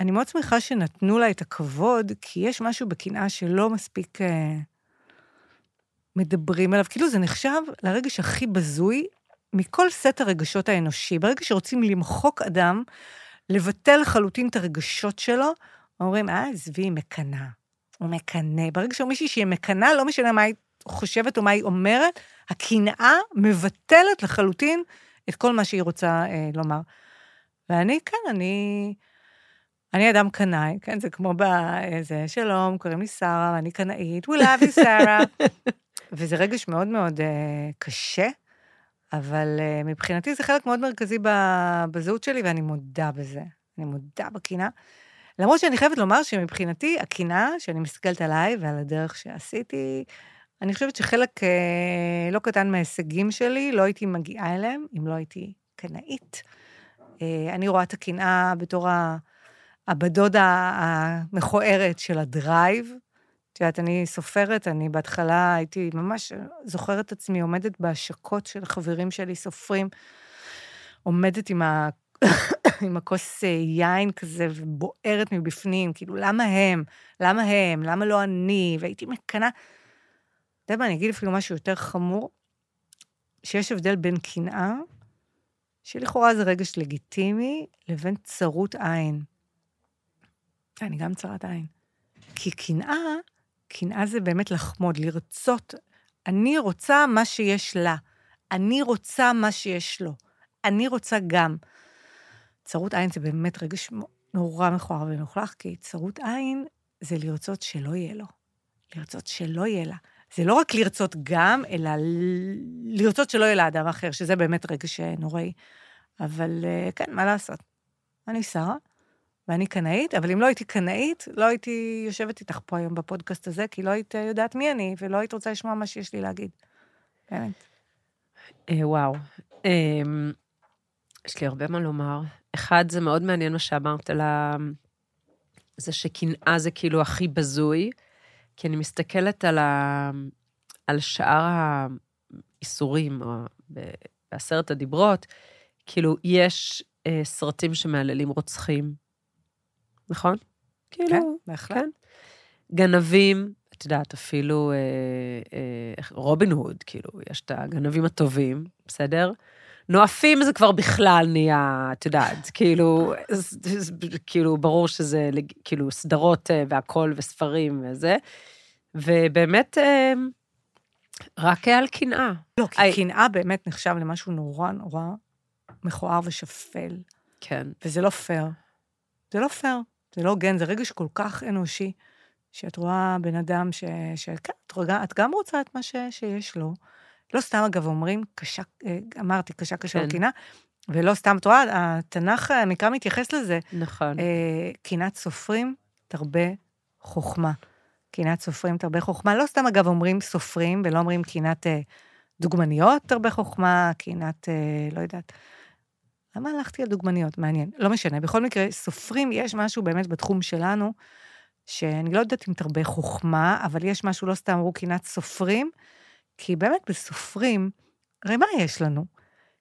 אני מאוד שמחה שנתנו לה את הכבוד, כי יש משהו בקנאה שלא מספיק אה, מדברים עליו. כאילו זה נחשב לרגש הכי בזוי מכל סט הרגשות האנושי. ברגע שרוצים למחוק אדם, לבטל לחלוטין את הרגשות שלו, אומרים, אה, עזבי, היא מקנאה. הוא מקנא. ברגע שמישהי שהיא מקנאה, לא משנה מה היא חושבת או מה היא אומרת, הקנאה מבטלת לחלוטין את כל מה שהיא רוצה אה, לומר. ואני, כן, אני... אני אדם קנאי, כן, זה כמו באיזה, שלום, קוראים לי שרה, ואני קנאית, we love you, שרה. וזה רגש מאוד מאוד uh, קשה, אבל uh, מבחינתי זה חלק מאוד מרכזי בזהות שלי, ואני מודה בזה. אני מודה בקנאה. למרות שאני חייבת לומר שמבחינתי, הקנאה, שאני מסתכלת עליי ועל הדרך שעשיתי, אני חושבת שחלק uh, לא קטן מההישגים שלי, לא הייתי מגיעה אליהם אם לא הייתי קנאית. Uh, אני רואה את הקנאה בתור ה... הבדודה המכוערת של הדרייב. את יודעת, אני סופרת, אני בהתחלה הייתי ממש זוכרת את עצמי עומדת בהשקות של חברים שלי סופרים, עומדת עם, ה... עם הכוס יין כזה ובוערת מבפנים, כאילו, למה הם? למה הם? למה לא אני? והייתי מקנאה. אתה יודע מה, אני אגיד אפילו משהו יותר חמור, שיש הבדל בין קנאה, שלכאורה זה רגש לגיטימי, לבין צרות עין. אני גם צרת עין. כי קנאה, קנאה זה באמת לחמוד, לרצות. אני רוצה מה שיש לה. אני רוצה מה שיש לו. אני רוצה גם. צרות עין זה באמת רגש נורא מכוער ומלוכלך, כי צרות עין זה לרצות שלא יהיה לו. לרצות שלא יהיה לה. זה לא רק לרצות גם, אלא לרצות שלא יהיה לאדם אחר, שזה באמת רגש נוראי. אבל אה, כן, מה לעשות? אני שרה, ואני קנאית, אבל אם לא הייתי קנאית, לא הייתי יושבת איתך פה היום בפודקאסט הזה, כי לא היית יודעת מי אני, ולא היית רוצה לשמוע מה שיש לי להגיד. באמת. אה, וואו. אה, יש לי הרבה מה לומר. אחד, זה מאוד מעניין מה שאמרת על ה... זה שקנאה זה כאילו הכי בזוי, כי אני מסתכלת על, ה... על שאר האיסורים, או בעשרת הדיברות, כאילו, יש אה, סרטים שמהללים רוצחים, נכון? כאילו, כן, בהחלט. כן. גנבים, את יודעת, אפילו אה, אה, רובין הוד, כאילו, יש את הגנבים הטובים, בסדר? נואפים זה כבר בכלל נהיה, את יודעת, כאילו, כאילו, ברור שזה כאילו סדרות אה, והכול וספרים וזה, ובאמת, אה, רק על קנאה. לא, כי קנאה באמת נחשב למשהו נורא נורא מכוער ושפל. כן. וזה לא פייר. זה לא פייר. זה לא הוגן, זה רגש כל כך אנושי, שאת רואה בן אדם ש... שכן, את, את גם רוצה את מה ש... שיש לו. לא סתם, אגב, אומרים, קשה, אה, אמרתי, קשה קשה כן. קינה, ולא סתם, את רואה, התנ"ך, המקרא מתייחס לזה. נכון. אה, קינת סופרים, תרבה חוכמה. קינת סופרים, תרבה חוכמה. לא סתם, אגב, אומרים סופרים, ולא אומרים קינת אה, דוגמניות, תרבה חוכמה, קינת, אה, לא יודעת, למה הלכתי על דוגמניות? מעניין. לא משנה. בכל מקרה, סופרים, יש משהו באמת בתחום שלנו, שאני לא יודעת אם תרבה חוכמה, אבל יש משהו, לא סתם אמרו קינת סופרים, כי באמת בסופרים, הרי מה יש לנו?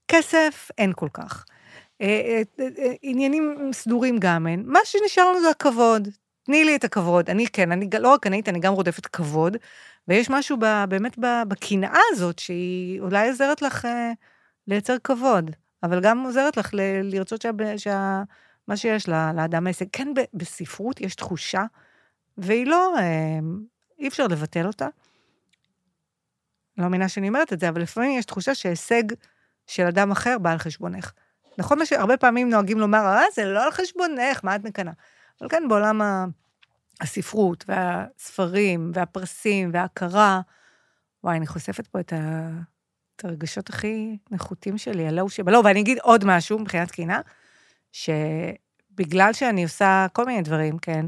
כסף אין כל כך. אה, אה, אה, עניינים סדורים גם אין. מה שנשאר לנו זה הכבוד. תני לי את הכבוד. אני כן, אני לא רק ענית, אני גם רודפת כבוד, ויש משהו ב, באמת בקנאה הזאת, שהיא אולי עוזרת לך לייצר כבוד. אבל גם עוזרת לך ל- לרצות שה, שה, מה שיש לה, לאדם ההישג. כן, בספרות יש תחושה, והיא לא, אה, אי אפשר לבטל אותה. לא מאמינה שאני אומרת את זה, אבל לפעמים יש תחושה שהישג של אדם אחר בא על חשבונך. נכון מה שהרבה פעמים נוהגים לומר, אה, זה לא על חשבונך, מה את מקנאה? אבל כן, בעולם הספרות והספרים והפרסים וההכרה, וואי, אני חושפת פה את ה... את הרגשות הכי נחותים שלי, הלא הוא שבא. לא, ואני אגיד עוד משהו מבחינת קינה, שבגלל שאני עושה כל מיני דברים, כן,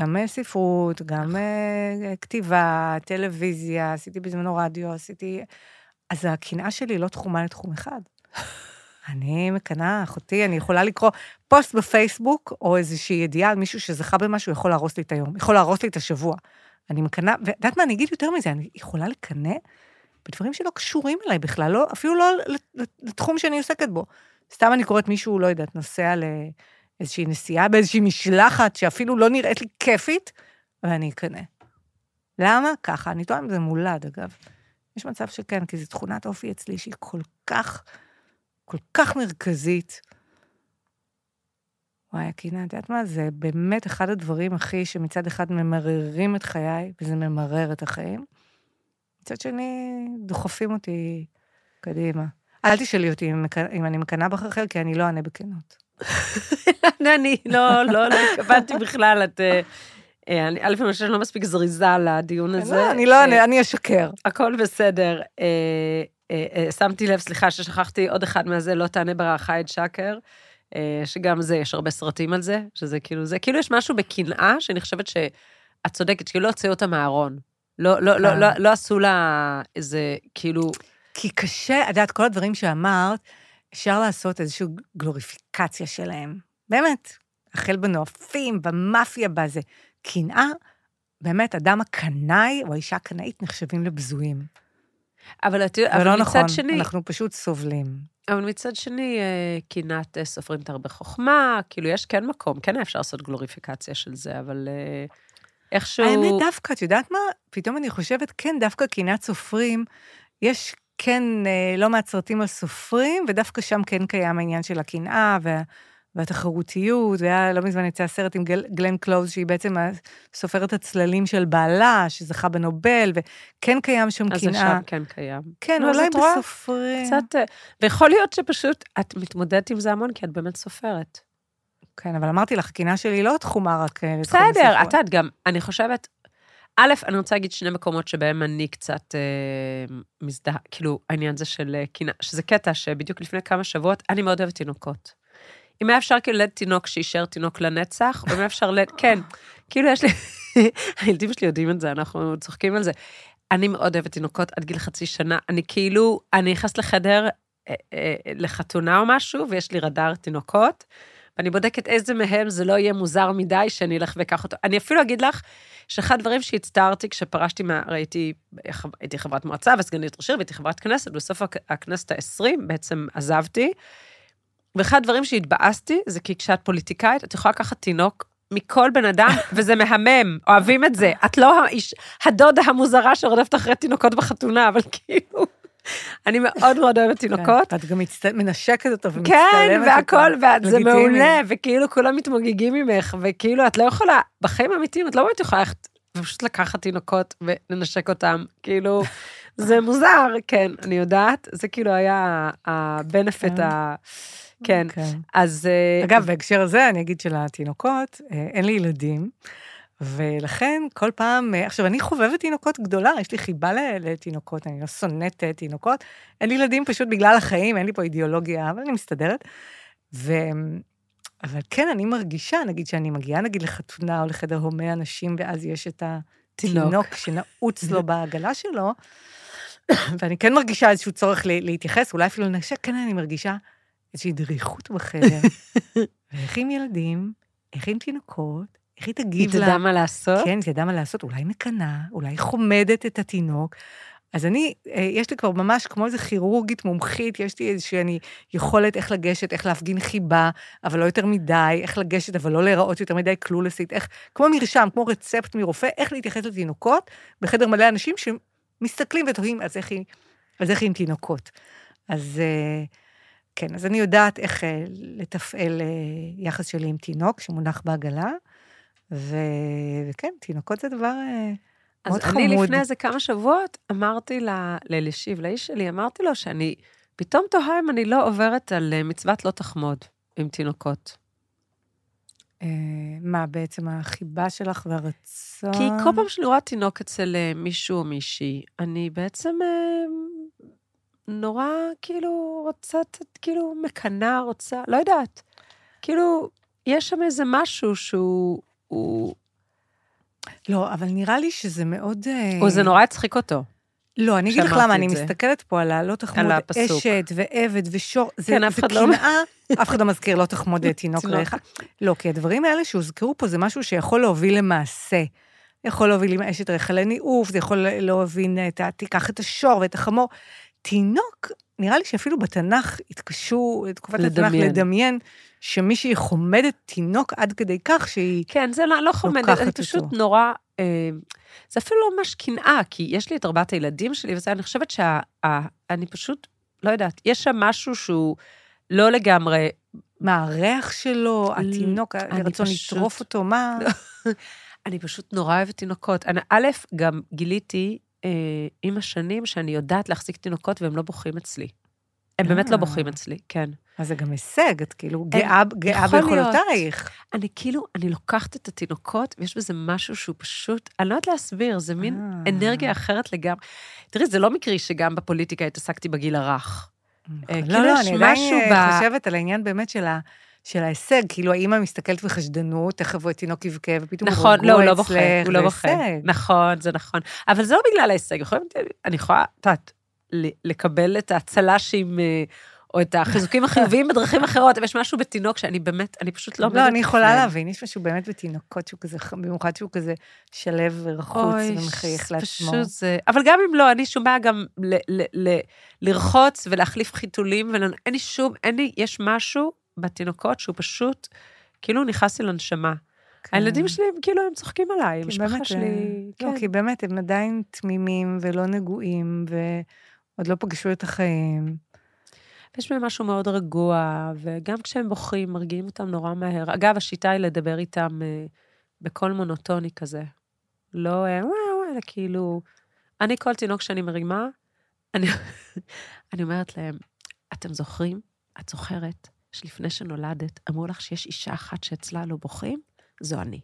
גם אה, ספרות, גם אה, כתיבה, טלוויזיה, עשיתי בזמנו רדיו, עשיתי... אז הקנאה שלי לא תחומה לתחום אחד. אני מקנאה, אחותי, אני יכולה לקרוא פוסט בפייסבוק, או איזושהי ידיעה על מישהו שזכה במשהו, יכול להרוס לי את היום, יכול להרוס לי את השבוע. אני מקנאה, ואת יודעת מה, אני אגיד יותר מזה, אני יכולה לקנא בדברים שלא קשורים אליי בכלל, לא, אפילו לא לתחום שאני עוסקת בו. סתם אני קוראת מישהו, לא יודעת, נוסע לאיזושהי נסיעה באיזושהי משלחת שאפילו לא נראית לי כיפית, ואני אקנא. למה? ככה, אני טועה אם זה מולד, אגב. יש מצב שכן, כי זו תכונת אופי אצלי שהיא כל כך, כל כך מרכזית. וואי, הקינה, את יודעת מה? זה באמת אחד הדברים הכי שמצד אחד ממררים את חיי, וזה ממרר את החיים. מצד שני, דוחפים אותי קדימה. אל תשאלי אותי אם, אם אני מקנאה בחרחר, כי אני לא אענה בכנות. אני לא, לא, לא התכוונתי בכלל, את... אה, אה, א', אני חושבת שאני לא מספיק זריזה לדיון הזה. לא, אני לא אענה, אני אשקר. הכל בסדר. שמתי לב, סליחה ששכחתי עוד אחד מהזה, לא תענה ברעך את שקר. שגם זה, יש הרבה סרטים על זה, שזה כאילו, זה כאילו יש משהו בקנאה, שאני חושבת שאת צודקת, כאילו לא הוציאו אותה מהארון. לא, לא, לא, לא, לא עשו לה איזה, כאילו... כי קשה, את יודעת, כל הדברים שאמרת, אפשר לעשות איזושהי גלוריפיקציה שלהם. באמת, החל בנואפים, במאפיה, בזה. קנאה, באמת, אדם הקנאי או האישה הקנאית נחשבים לבזויים. אבל את יודעת, אבל מצד נכון, שני... אנחנו פשוט סובלים. אבל מצד שני, אה, קנאת אה, סופרים את הרבה חוכמה, כאילו, יש כן מקום, כן אפשר לעשות גלוריפיקציה של זה, אבל אה, איכשהו... האמת, דווקא, את יודעת מה? פתאום אני חושבת, כן, דווקא קנאת סופרים, יש כן לא מעט סרטים על סופרים, ודווקא שם כן קיים העניין של הקנאה וה, והתחרותיות, והיה לא מזמן יצא סרט עם גל, גלן קלוז, שהיא בעצם סופרת הצללים של בעלה, שזכה בנובל, וכן קיים שם קנאה. אז שם כן קיים. כן, אז אולי? בסופרים. קצת... אה, ויכול להיות שפשוט את מתמודדת עם זה המון, כי את באמת סופרת. כן, אבל אמרתי לך, הקנאה שלי לא תחומה רק אה, לתחום בסדר, הספרות. את יודעת, גם, אני חושבת, א', אני רוצה להגיד שני מקומות שבהם אני קצת אה, מזדהה, כאילו, העניין הזה של אה, קנאה, שזה קטע שבדיוק לפני כמה שבועות, אני מאוד אוהבת תינוקות. אם היה אפשר כאילו לד תינוק שיישאר תינוק לנצח, או אם היה אפשר לד, כן, כאילו יש לי, הילדים שלי יודעים את זה, אנחנו צוחקים על זה. אני מאוד אוהבת תינוקות עד גיל חצי שנה, אני כאילו, אני נכנסת לחדר, אה, אה, לחתונה או משהו, ויש לי רדאר תינוקות, ואני בודקת איזה מהם זה לא יהיה מוזר מדי שאני אלך ואקח אותו. אני אפילו אגיד לך, שאחד הדברים שהצטערתי כשפרשתי מה... ראיתי, הייתי חברת מועצה וסגנית ראש עיר והייתי חברת כנסת, בסוף הכ- הכנסת ה-20 בעצם עזבתי. ואחד הדברים שהתבאסתי זה כי כשאת פוליטיקאית, את יכולה לקחת תינוק מכל בן אדם, וזה מהמם, אוהבים את זה. את לא האיש, הדודה המוזרה שרודפת אחרי תינוקות בחתונה, אבל כאילו, אני מאוד מאוד אוהבת תינוקות. כן, את גם. מנשקת אותו ומצטלמת כן, והכל. וזה. מעולה, וכאילו כולם מתמוגגים ממך, וכאילו את לא יכולה, בחיים האמיתיים את לא באמת יכולה ללכת ופשוט לקחת תינוקות ולנשק אותם, כאילו, זה מוזר, כן, אני יודעת, זה כאילו היה ה-benefit כן. ה... כן, כן. אז... אה, אגב, בהקשר הזה, אני אגיד שלתינוקות, אה, אין לי ילדים, ולכן כל פעם, אה, עכשיו, אני חובבת תינוקות גדולה, יש לי חיבה לתינוקות, אני לא שונאת אה, תינוקות. אין לי ילדים פשוט בגלל החיים, אין לי פה אידיאולוגיה, אבל אני מסתדרת. ו... אבל כן, אני מרגישה, נגיד שאני מגיעה נגיד לחתונה או לחדר הומה אנשים, ואז יש את תינוק. התינוק שנעוץ לו בעגלה שלו, ואני כן מרגישה איזשהו צורך להתייחס, אולי אפילו לנשק, כן, אני מרגישה איזושהי דריכות בחדר. ואיך עם ילדים, איך עם תינוקות, איך היא היא תגיב לה. תדע מה לעשות? כן, היא תדע מה לעשות, אולי מקנאה, אולי חומדת את התינוק. אז אני, אה, יש לי כבר ממש כמו איזה כירורגית מומחית, יש לי איזושהי יכולת איך לגשת, איך להפגין חיבה, אבל לא יותר מדי, איך לגשת, אבל לא להיראות יותר מדי קלולסית, איך, כמו מרשם, כמו רצפט מרופא, איך להתייחס לתינוקות בחדר מלא אנשים שמסתכלים ותוהים, אז איך היא, אז איך היא עם תינוקות. אז אה, כן, אז אני יודעת איך אה, לתפעל יחס שלי עם תינוק שמונח בעגלה, ו... וכן, תינוקות זה דבר אה, אז מאוד אני חמוד. לפני איזה כמה שבועות אמרתי לאלישיב, לאיש שלי, אמרתי לו שאני פתאום תוהה אם אני לא עוברת על אה, מצוות לא תחמוד עם תינוקות. אה, מה, בעצם החיבה שלך והרצון? כי כל פעם שאני רואה תינוק אצל מישהו או מישהי, אני בעצם נורא כאילו רוצה, כאילו מקנאה, רוצה, לא יודעת. כאילו, יש שם איזה משהו שהוא, הוא, לא, אבל נראה לי שזה מאוד... אה, או זה נורא הצחיק אותו. לא, אני אגיד לך למה, אני. מסתכלת פה על הלא תחמוד. אשת ועבד ושור. זה- כן, אף זה אחד לא- קנאה, אף אחד לא מזכיר לא תחמוד תינוק תינוק. רעך. לא, כי הדברים האלה שהוזכרו פה זה משהו שיכול להוביל למעשה. יכול להוביל עם אשת רעך לניאוף, זה יכול להוביל את ה... תיקח את השור ואת החמור. תינוק, נראה לי שאפילו בתנ"ך התקשו, תקופת התנ"ך, לדמיין. לדמיין שמישהי חומדת תינוק עד כדי כך שהיא... כן, זה לא, לא חומדת, אני פשוט אותו. נורא... אה, זה אפילו לא ממש קנאה, כי יש לי את ארבעת הילדים שלי, וזה, אני חושבת שאני פשוט, לא יודעת, יש שם משהו שהוא לא לגמרי... מה, הריח שלו, התינוק, הרצון פשוט- לטרוף אותו, מה... אני פשוט נורא אוהבת תינוקות. אני, א', גם גיליתי אה, עם השנים שאני יודעת להחזיק תינוקות והם לא בוכים אצלי. הם באמת לא אה. בוכים אצלי, כן. אז זה גם הישג, את כאילו גאה, גאה. ביכולותייך. אני כאילו, אני לוקחת את התינוקות, ויש בזה משהו שהוא פשוט, אני לא יודעת להסביר, זה מין אה. אנרגיה אחרת לגמרי. תראי, זה לא מקרי שגם בפוליטיקה התעסקתי בגיל הרך. אה, לא, כאילו לא, אני עדיין אה, חושבת על העניין באמת של ה... של ההישג, כאילו האימא מסתכלת בחשדנות, תכף הוא תינוק יבכה, ופתאום נכון, לא, הוא לא רגוע בוכה, אצלך, הוא לא בוכה. נכון, זה נכון. אבל זה לא בגלל ההישג, אני יכולה, את יודעת, לקבל את הצל"שים, אה, או את החיזוקים החיוביים בדרכים אחרות, אבל יש משהו בתינוק שאני באמת, אני פשוט לא לא, אני יכולה. להבין, יש משהו באמת בתינוקות שהוא כזה, במיוחד שהוא כזה שלו ורחוץ ומחייך לעצמו. פשוט זה... אבל גם אם לא, אני שום בעיה גם לרחוץ ולהחליף חיתולים, ואין לי שום, אין לי, יש משהו בתינוקות שהוא פשוט, כאילו נכנס לי לנשמה. כן. הילדים שלי, הם כאילו, הם צוחקים עליי, המשפחה שלי, אה, לא, כן. כי באמת, הם עדיין תמימים ולא נגועים, ועוד לא פגשו את החיים. יש בהם משהו מאוד רגוע, וגם כשהם בוכים, מרגיעים אותם נורא מהר. אגב, השיטה היא לדבר איתם אה, בקול מונוטוני כזה. לא, אה, וואו, אלא כאילו... אני, כל תינוק שאני מרימה, אני, אני אומרת להם, אתם זוכרים? את זוכרת שלפני שנולדת, אמרו לך שיש אישה אחת שאצלה לא בוכים? זו אני.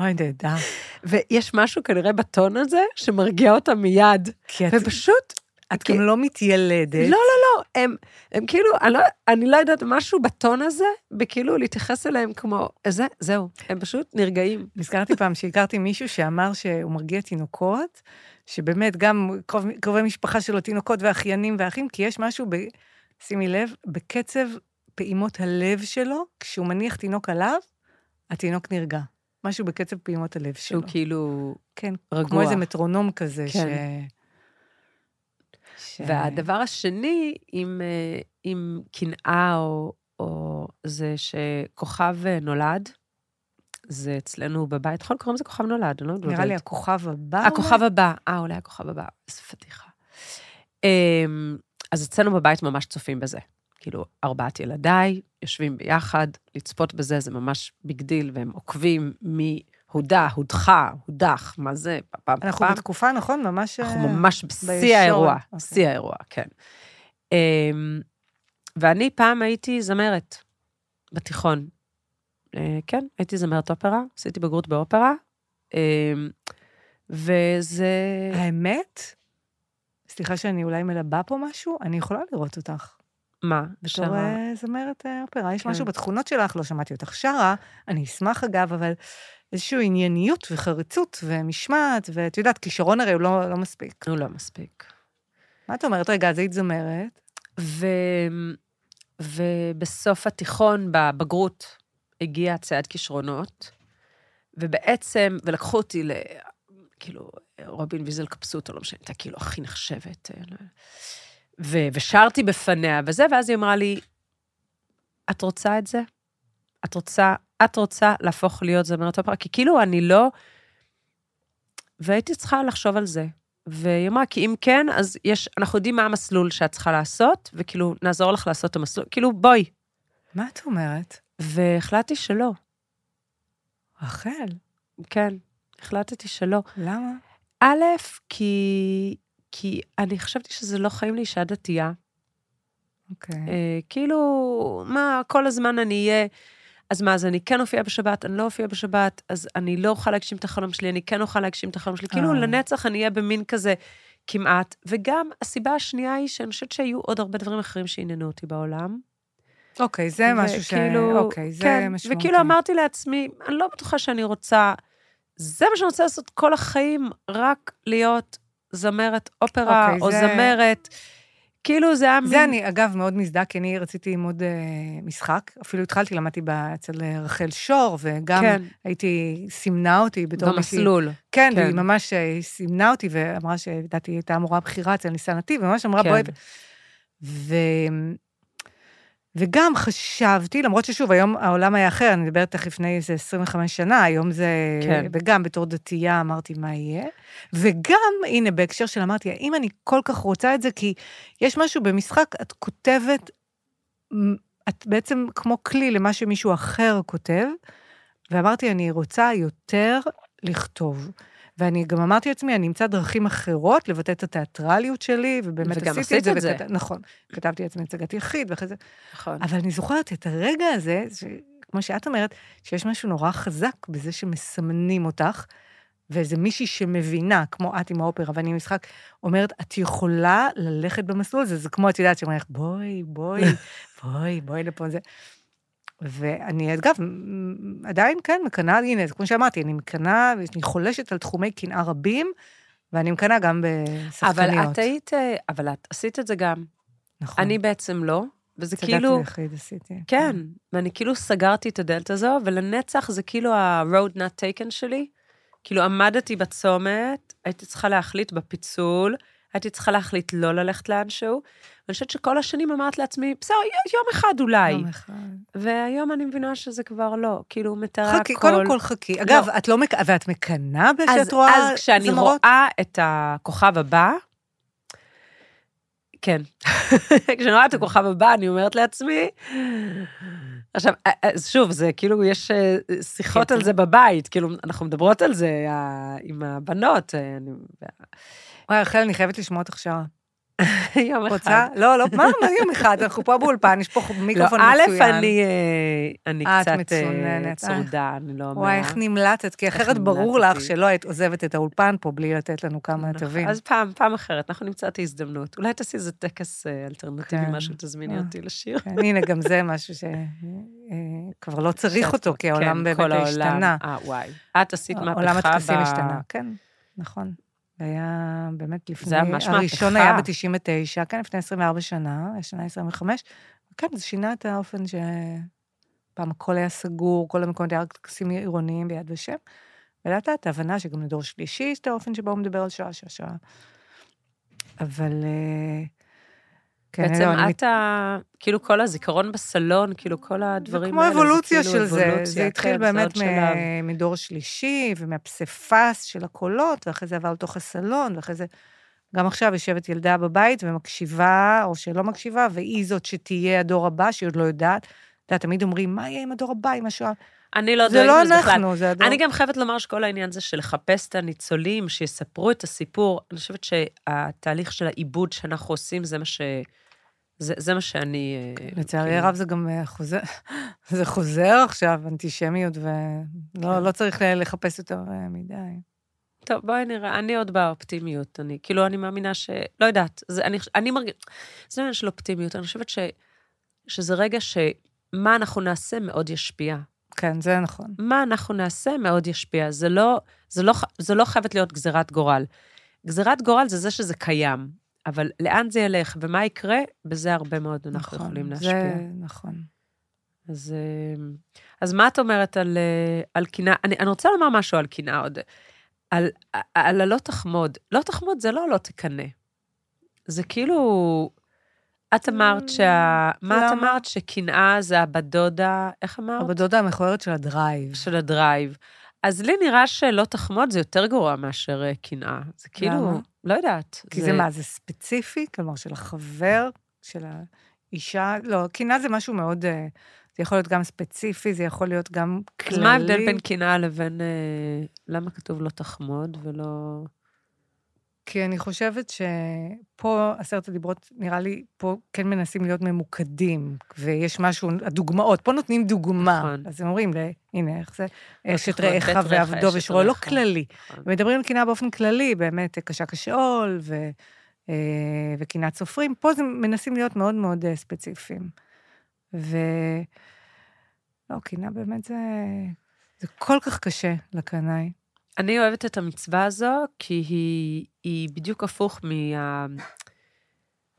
אוי, נהדר. ויש משהו כנראה בטון הזה שמרגיע אותם מיד. כי את, ופשוט, את גם לא מתיילדת. לא, לא, לא, הם, הם כאילו, אני לא, אני לא יודעת, משהו בטון הזה, בכאילו להתייחס אליהם כמו, זה, זהו, הם פשוט נרגעים. נזכרתי פעם שהכרתי מישהו שאמר שהוא מרגיע תינוקות, שבאמת גם קרוב, קרובי משפחה שלו, תינוקות ואחיינים ואחים, כי יש משהו, ב, שימי לב, בקצב פעימות הלב שלו, כשהוא מניח תינוק עליו, התינוק נרגע. משהו בקצב פעימות הלב שלו. שהוא כאילו כן, רגוע. כמו איזה מטרונום כזה, כן. ש... ש... והדבר השני, עם, אה, עם קנאה, או, או זה שכוכב אה, נולד, זה אצלנו בבית, נכון? קוראים לזה כוכב נולד, אני לא יודעת. נראה לי הכוכב הבא. הכוכב הבא, אה, אולי הכוכב הבא, איזה פדיחה. אז אצלנו בבית ממש צופים בזה. כאילו, ארבעת ילדיי יושבים ביחד, לצפות בזה זה ממש big deal, והם עוקבים מי הודח, הודחה, הודח, מה זה, פעם, אנחנו פעם. בתקופה, נכון? ממש... אנחנו אה, ממש בשיא האירוע, אוקיי. שיא האירוע, כן. אמ, ואני פעם הייתי זמרת בתיכון. אה, כן, הייתי זמרת אופרה, עשיתי בגרות באופרה, אמ, וזה... האמת, סליחה שאני אולי מלבה פה משהו, אני יכולה לראות אותך. מה? בתור שרה? אה, זמרת אה, אופרה. יש כן. משהו בתכונות שלך, לא שמעתי אותך שרה, אני אשמח אגב, אבל איזושהי ענייניות וחריצות ומשמעת, ואת יודעת, כישרון הרי הוא לא, לא מספיק. הוא לא מספיק. מה את אומרת? רגע, אז היית זמרת. ו... ובסוף התיכון, בבגרות, הגיע צייד כישרונות, ובעצם, ולקחו אותי ל... כאילו, רובין ויזל קפסוטו, לא משנה, הייתה כאילו הכי נחשבת. אה, ו... ושרתי בפניה וזה, ואז היא אמרה לי, את רוצה את זה? את רוצה, את רוצה להפוך להיות זמרת אופרה? כי כאילו, אני לא... והייתי צריכה לחשוב על זה. והיא אמרה, כי אם כן, אז יש, אנחנו יודעים מה המסלול שאת צריכה לעשות, וכאילו, נעזור לך לעשות את המסלול. כאילו, בואי. מה את אומרת? והחלטתי שלא. רחל, כן, החלטתי שלא. למה? א', כי, כי אני חשבתי שזה לא חיים לאישה דתייה. אוקיי. אה, כאילו, מה, כל הזמן אני אהיה... אז מה, אז אני כן אופיע בשבת, אני לא אופיע בשבת, אז אני לא אוכל להגשים את החלום שלי, אני כן אוכל להגשים את החלום שלי. כאילו, אה. לנצח אני אהיה במין כזה כמעט. וגם הסיבה השנייה היא שאני חושבת שהיו עוד הרבה דברים אחרים שעניינו אותי בעולם. אוקיי, זה משהו ש... אוקיי, זה כן, משמעותי. וכאילו אמרתי לעצמי, אני לא בטוחה שאני רוצה זה מה שאני רוצה לעשות כל החיים, רק להיות זמרת אופרה אוקיי, או זה- זמרת. כאילו זה היה מין... זה אני, אגב, מאוד מזדהה, כי אני רציתי ללמוד אה, משחק. אפילו התחלתי, למדתי אצל אה, רחל שור, וגם כן. הייתי, סימנה אותי בתור מישהי... במסלול. כן, כן. והיא ממש אה, סימנה אותי ואמרה שלדעתי היא הייתה המורה בכירה אצל ניסן נתיב, וממש אמרה, כן. בואי... ו... וגם חשבתי, למרות ששוב, היום העולם היה אחר, אני מדברת איך לפני איזה 25 שנה, היום זה... כן. וגם בתור דתייה אמרתי, מה יהיה? וגם, הנה, בהקשר של אמרתי, האם אני כל כך רוצה את זה? כי יש משהו במשחק, את כותבת, את בעצם כמו כלי למה שמישהו אחר כותב, ואמרתי, אני רוצה יותר לכתוב. ואני גם אמרתי לעצמי, אני אמצא דרכים אחרות לבטא את התיאטרליות שלי, ובאמת וגם עשיתי את עשית זה. את זה. וכת... נכון, כתבתי לעצמי הצגת יחיד, ואחרי זה... נכון. אבל אני זוכרת את הרגע הזה, ש... כמו שאת אומרת, שיש משהו נורא חזק בזה שמסמנים אותך, ואיזה מישהי שמבינה, כמו את עם האופרה, ואני משחק, אומרת, את יכולה ללכת במסלול הזה, זה כמו, את יודעת, שאומרת, בואי, בואי, בואי, בואי לפה, זה... ואני, אגב, עדיין, כן, מקנאה, הנה, כמו שאמרתי, אני מקנאה, אני חולשת על תחומי קנאה רבים, ואני מקנאה גם בשחקניות. אבל את היית, אה, אבל את עשית את זה גם. נכון. אני בעצם לא, וזה הצגת כאילו... יחיד עשיתי. כן, ואני כאילו סגרתי את הדלת הזו, ולנצח זה כאילו ה-road not taken שלי. כאילו עמדתי בצומת, הייתי צריכה להחליט בפיצול, הייתי צריכה להחליט לא ללכת לאנשהו, ואני חושבת שכל השנים אמרת לעצמי, בסדר, יום אחד אולי. יום אחד. והיום אני מבינה שזה כבר לא, כאילו, מתארה חכי, הכל. קודם כל חכי. אגב, את לא מק... ואת מקנאה אז, כשאת רואה אז כשאני זמרות? רואה את הכוכב הבא, כן. כשאני רואה את הכוכב הבא, אני אומרת לעצמי, עכשיו, אז שוב, זה כאילו, יש אה, שיחות. על זה בבית, כאילו, אנחנו מדברות על זה אה, עם הבנות. אה, אני- וואי, רחל, אני חייבת לשמוע אותך שרה. יום אחד. רוצה? לא, לא, מה, מה יום אחד? אנחנו פה באולפן, יש פה לא, מיקרופון א', מצוין. אני, אה, אני את קצת אה, צרודה, אני לא וואי, איך. נמלטת, כי אחרת ברור. לך שלא היית עוזבת את האולפן פה בלי לתת לנו כמה נכון. תווים. אז פעם, פעם אחרת, אנחנו נמצא את ההזדמנות. אולי תעשי איזה טקס אה, אלטרנטיבי, כן. משהו, תזמיני אה. אותי לשיר. כן, הנה, גם זה משהו שכבר לא צריך אותו, כי העולם כן, באמת. השתנה. אה, וואי. את עשית מהפכה עולם הטקסים ב- השתנה, כן, נכון. זה היה באמת לפני... היה ממש הראשון מהפכה. היה ב-99, כן, לפני 24 שנה, השנה 25. כן, זה שינה את האופן ש... פעם הכל היה סגור, כל המקומות היה רק טקסים עירוניים ביד ושם. ולאט לאט ההבנה שגם לדור שלישי יש את האופן שבו הוא מדבר על שעה, שעה, שעה. אבל... אה, כן, בעצם לא, אני את ה... כאילו כל הזיכרון בסלון, כאילו כל זה הדברים כמו האלה. אבולוציה כאילו של זה, אבולוציה, זה התחיל כן, באמת. מ- מדור שלישי ומהפסיפס של הקולות, ואחרי זה עבר לתוך הסלון, ואחרי זה... גם עכשיו יושבת ילדה בבית ומקשיבה, או שלא מקשיבה, והיא זאת שתהיה הדור הבא, שהיא עוד לא יודעת. אתה יודע, תמיד אומרים, מה יהיה עם הדור הבא, עם השואה? אני לא זה דואגת לא בזה בכלל. אנחנו, זה הדור... אני גם חייבת לומר שכל העניין זה של לחפש את הניצולים, שיספרו את הסיפור. אני חושבת שהתהליך של העיבוד שאנחנו עושים, זה מה ש... זה, זה מה שאני... אה, לצערי כאילו- הרב זה גם אה, חוזר, זה חוזר עכשיו, אנטישמיות, כן. ולא לא צריך לחפש יותר אה, מדי. טוב, בואי נראה, אני עוד באופטימיות. אני, כאילו, אני מאמינה ש... לא יודעת, זה, אני, אני מרגיש... זה עניין של אופטימיות. אני חושבת ש, שזה רגע שמה אנחנו נעשה מאוד ישפיע. כן, זה נכון. מה אנחנו נעשה מאוד ישפיע. זה לא, זה לא, זה לא חייבת להיות גזירת גורל. גזירת גורל זה זה שזה קיים, אבל לאן זה ילך ומה יקרה, בזה הרבה מאוד אנחנו נכון, יכולים זה להשפיע. נכון. אז, אה, אז מה את אומרת על, אה, על קנאה? אני, אני רוצה לומר משהו על קנאה עוד. על, על הלא תחמוד. לא תחמוד זה לא לא תקנא. זה כאילו... את אמרת שה... מה את? אמרת? שקנאה זה הבת דודה, איך אמרת? הבת דודה המכוערת של ה drive. של ה drive. אז לי נראה שלא תחמוד זה יותר גרוע מאשר אה, קנאה. זה כאילו? לא יודעת. כי זה מה, זה ספציפי? כלומר, של החבר, של האישה? לא, קנאה זה משהו מאוד... אה, זה יכול להיות גם ספציפי, זה יכול להיות גם כללי. אז מה ההבדל בין קנאה לבין... אה, למה כתוב לא תחמוד ולא... כי אני חושבת שפה, עשרת הדיברות, נראה לי, פה כן מנסים להיות ממוקדים, ויש משהו, הדוגמאות, פה נותנים דוגמה. נכון. אז הם אומרים, הנה, איך זה, אשת תחמוד, רעך ועבדו ושרועו, לא. כללי. נכון. מדברים על קנאה באופן כללי, באמת קשה כשאול, ו, אה, וקנאת סופרים. פה זה מנסים להיות מאוד מאוד אה, ספציפיים. ו... לא, קנאה באמת זה... זה כל כך קשה לקנאי. אני אוהבת את המצווה הזו, כי היא, היא בדיוק הפוך מה...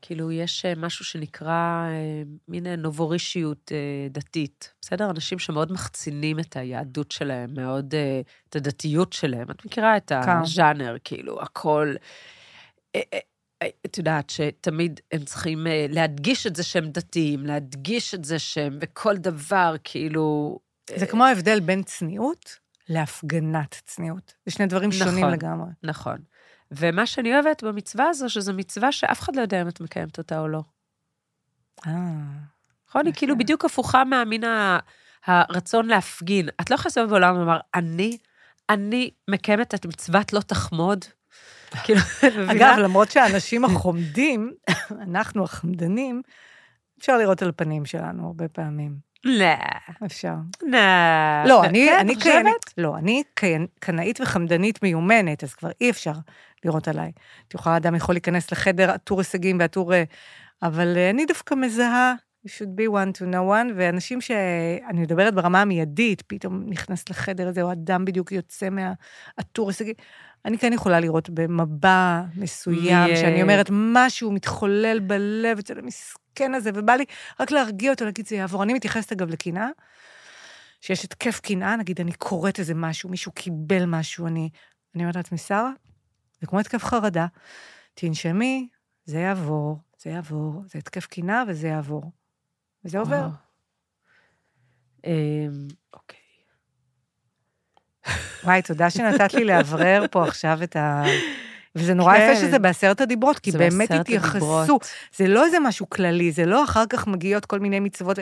כאילו, יש אה, משהו שנקרא אה, מין נובורישיות אה, דתית, בסדר? אנשים שמאוד מחצינים את היהדות שלהם, מאוד, את הדתיות שלהם. את מכירה את הז'אנר, כאילו, הכל... את יודעת שתמיד הם צריכים להדגיש את זה שהם דתיים, להדגיש את זה שהם בכל דבר, כאילו... זה כמו ההבדל בין צניעות להפגנת צניעות. זה שני דברים נכון, שונים לגמרי. נכון. ומה שאני אוהבת במצווה הזו, שזו מצווה שאף אחד לא יודע אם את מקיימת אותה או לא. אה. נכון? היא כאילו בדיוק הפוכה מהמין הרצון להפגין. את לא יכולה לסבב בעולם ולומר, אני, אני מקיימת את מצוות לא תחמוד. כאילו, אגב, למרות שהאנשים החומדים, אנחנו החמדנים, אפשר לראות על הפנים שלנו הרבה פעמים. לא. אפשר. לא. לא, אני, כן, אני קנאית, לא, אני קנאית וחמדנית מיומנת, אז כבר אי אפשר לראות עליי. את יכולה, אדם יכול להיכנס לחדר עטור הישגים ועטור... אה, אבל אה, אני דווקא מזהה, you should be one to know one, ואנשים שאני מדברת ברמה המיידית, פתאום נכנס לחדר הזה, או אדם בדיוק יוצא מהעטור הישגים. אני כן יכולה לראות במבע מסוים, שאני אומרת, משהו מתחולל בלב אצל המסכן הזה, ובא לי רק להרגיע אותו, להגיד, זה יעבור. אני מתייחסת, אגב, לקנאה, שיש התקף קנאה, נגיד, אני קוראת איזה משהו, מישהו קיבל משהו, אני, אני אומרת לעצמי, שרה, זה כמו התקף חרדה, תנשמי, זה יעבור, זה יעבור, זה התקף קנאה וזה יעבור. וזה עובר. אמ, אוקיי. וואי, תודה שנתת לי לאוורר פה עכשיו את ה... וזה נורא יפה כן. שזה בעשרת הדיברות, כי באמת התייחסו. זה לא איזה משהו כללי, זה לא אחר כך מגיעות כל מיני מצוות,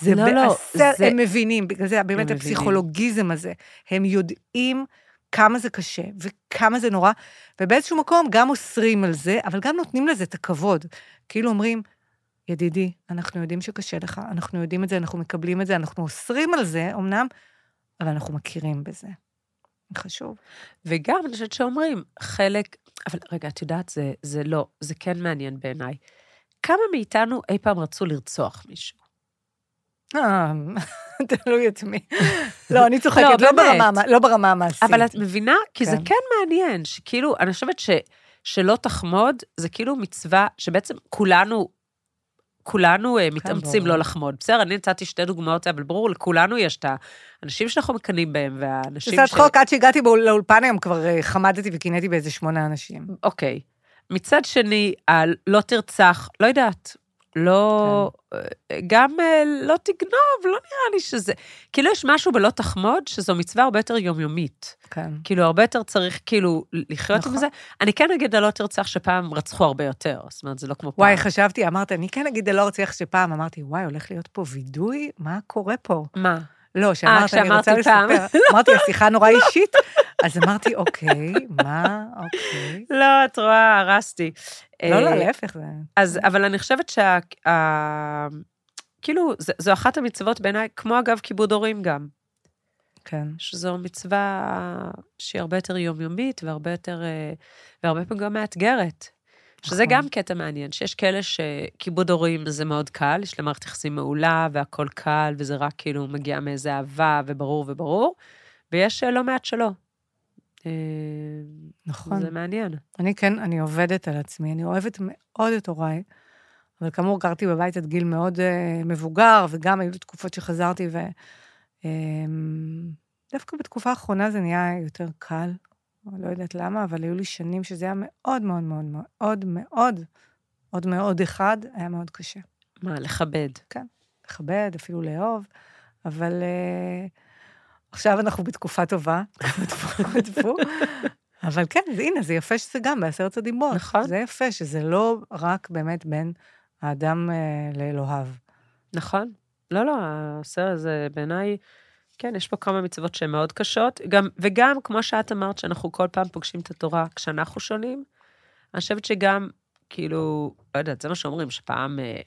זה לא, לא, זה... הם מבינים, בגלל זה באמת הפסיכולוגיזם הזה. הם יודעים כמה זה קשה וכמה זה נורא, ובאיזשהו מקום גם אוסרים על זה, אבל גם נותנים לזה את הכבוד. כאילו אומרים, ידידי, אנחנו יודעים שקשה לך, אנחנו יודעים את זה, אנחנו מקבלים את זה, אנחנו אוסרים על זה, אמנם, אבל אנחנו מכירים בזה. חשוב. וגם, אני חושבת שאומרים, חלק, אבל רגע, את יודעת, זה, זה לא, זה כן מעניין בעיניי. כמה מאיתנו אי פעם רצו לרצוח מישהו? אה, תלוי את מי. לא, אני צוחקת, לא, לא ברמה המעשית. אבל את מבינה? כי זה כן. כן מעניין, שכאילו, אני חושבת ש... שלא תחמוד, זה כאילו מצווה שבעצם כולנו כולנו אה, מתאמצים לא לחמוד. בסדר, אני נתתי שתי דוגמאות, אבל ברור, לכולנו יש את האנשים שאנחנו מקנאים בהם, והאנשים ש... קצת צחוק, עד שהגעתי לאולפן היום כבר אה, חמדתי וקינאתי באיזה שמונה אנשים. אוקיי. מצד שני, על לא תרצח, לא יודעת, לא, כן. גם אה, לא תגנוב, לא נראה לי שזה... כאילו, יש משהו בלא תחמוד, שזו מצווה הרבה יותר יומיומית. כן. כאילו, הרבה יותר צריך כאילו לחיות נכון. עם זה. אני כן אגיד על לא תרצח שפעם רצחו הרבה יותר, זאת אומרת, זה לא כמו וואי, פעם. וואי, חשבתי, אמרת, אני כן אגיד על לא רצח שפעם, אמרתי, וואי, הולך להיות פה וידוי? מה קורה פה? מה? לא, שאמרת, אני רוצה פעם. לספר. אמרתי, השיחה נורא אישית, אז אמרתי, אוקיי, מה, אוקיי. לא, את רואה, הרסתי. לא, לא, להפך. אז, אבל אני חושבת שה... כאילו, זו אחת המצוות בעיניי, כמו אגב כיבוד הורים גם. כן. שזו מצווה שהיא הרבה יותר יומיומית והרבה יותר, אה, והרבה פעמים גם מאתגרת. שזה נכון. גם קטע מעניין, שיש כאלה שכיבוד הורים זה מאוד קל, יש להם מערכת יחסים מעולה והכל קל, וזה רק כאילו מגיע מאיזה אהבה וברור וברור, ויש אה, לא מעט שלא. אה, נכון. זה מעניין. אני כן, אני עובדת על עצמי, אני אוהבת מאוד את הוריי, אבל כאמור, גרתי בבית עד גיל מאוד uh, מבוגר, וגם היו תקופות שחזרתי, אמ, um, בתקופה האחרונה זה נהיה יותר קל, לא יודעת למה, אבל היו לי שנים שזה היה מאוד מאוד מאוד מאוד מאוד, עוד מאוד אחד, היה מאוד קשה. מה, לכבד? כן, לכבד, אפילו לאהוב, אבל uh, עכשיו אנחנו בתקופה טובה, אבל כן, הנה, זה יפה שזה גם בעשרת הדיברות. נכון. זה יפה שזה לא רק באמת בין האדם uh, לאלוהיו. נכון. לא, לא, הסרט הזה בעיניי... כן, יש פה כמה מצוות שהן מאוד קשות, גם, וגם, כמו שאת אמרת, שאנחנו כל פעם פוגשים את התורה כשאנחנו שונים, אני חושבת שגם, כאילו, לא יודעת, זה מה שאומרים, שפעם אה,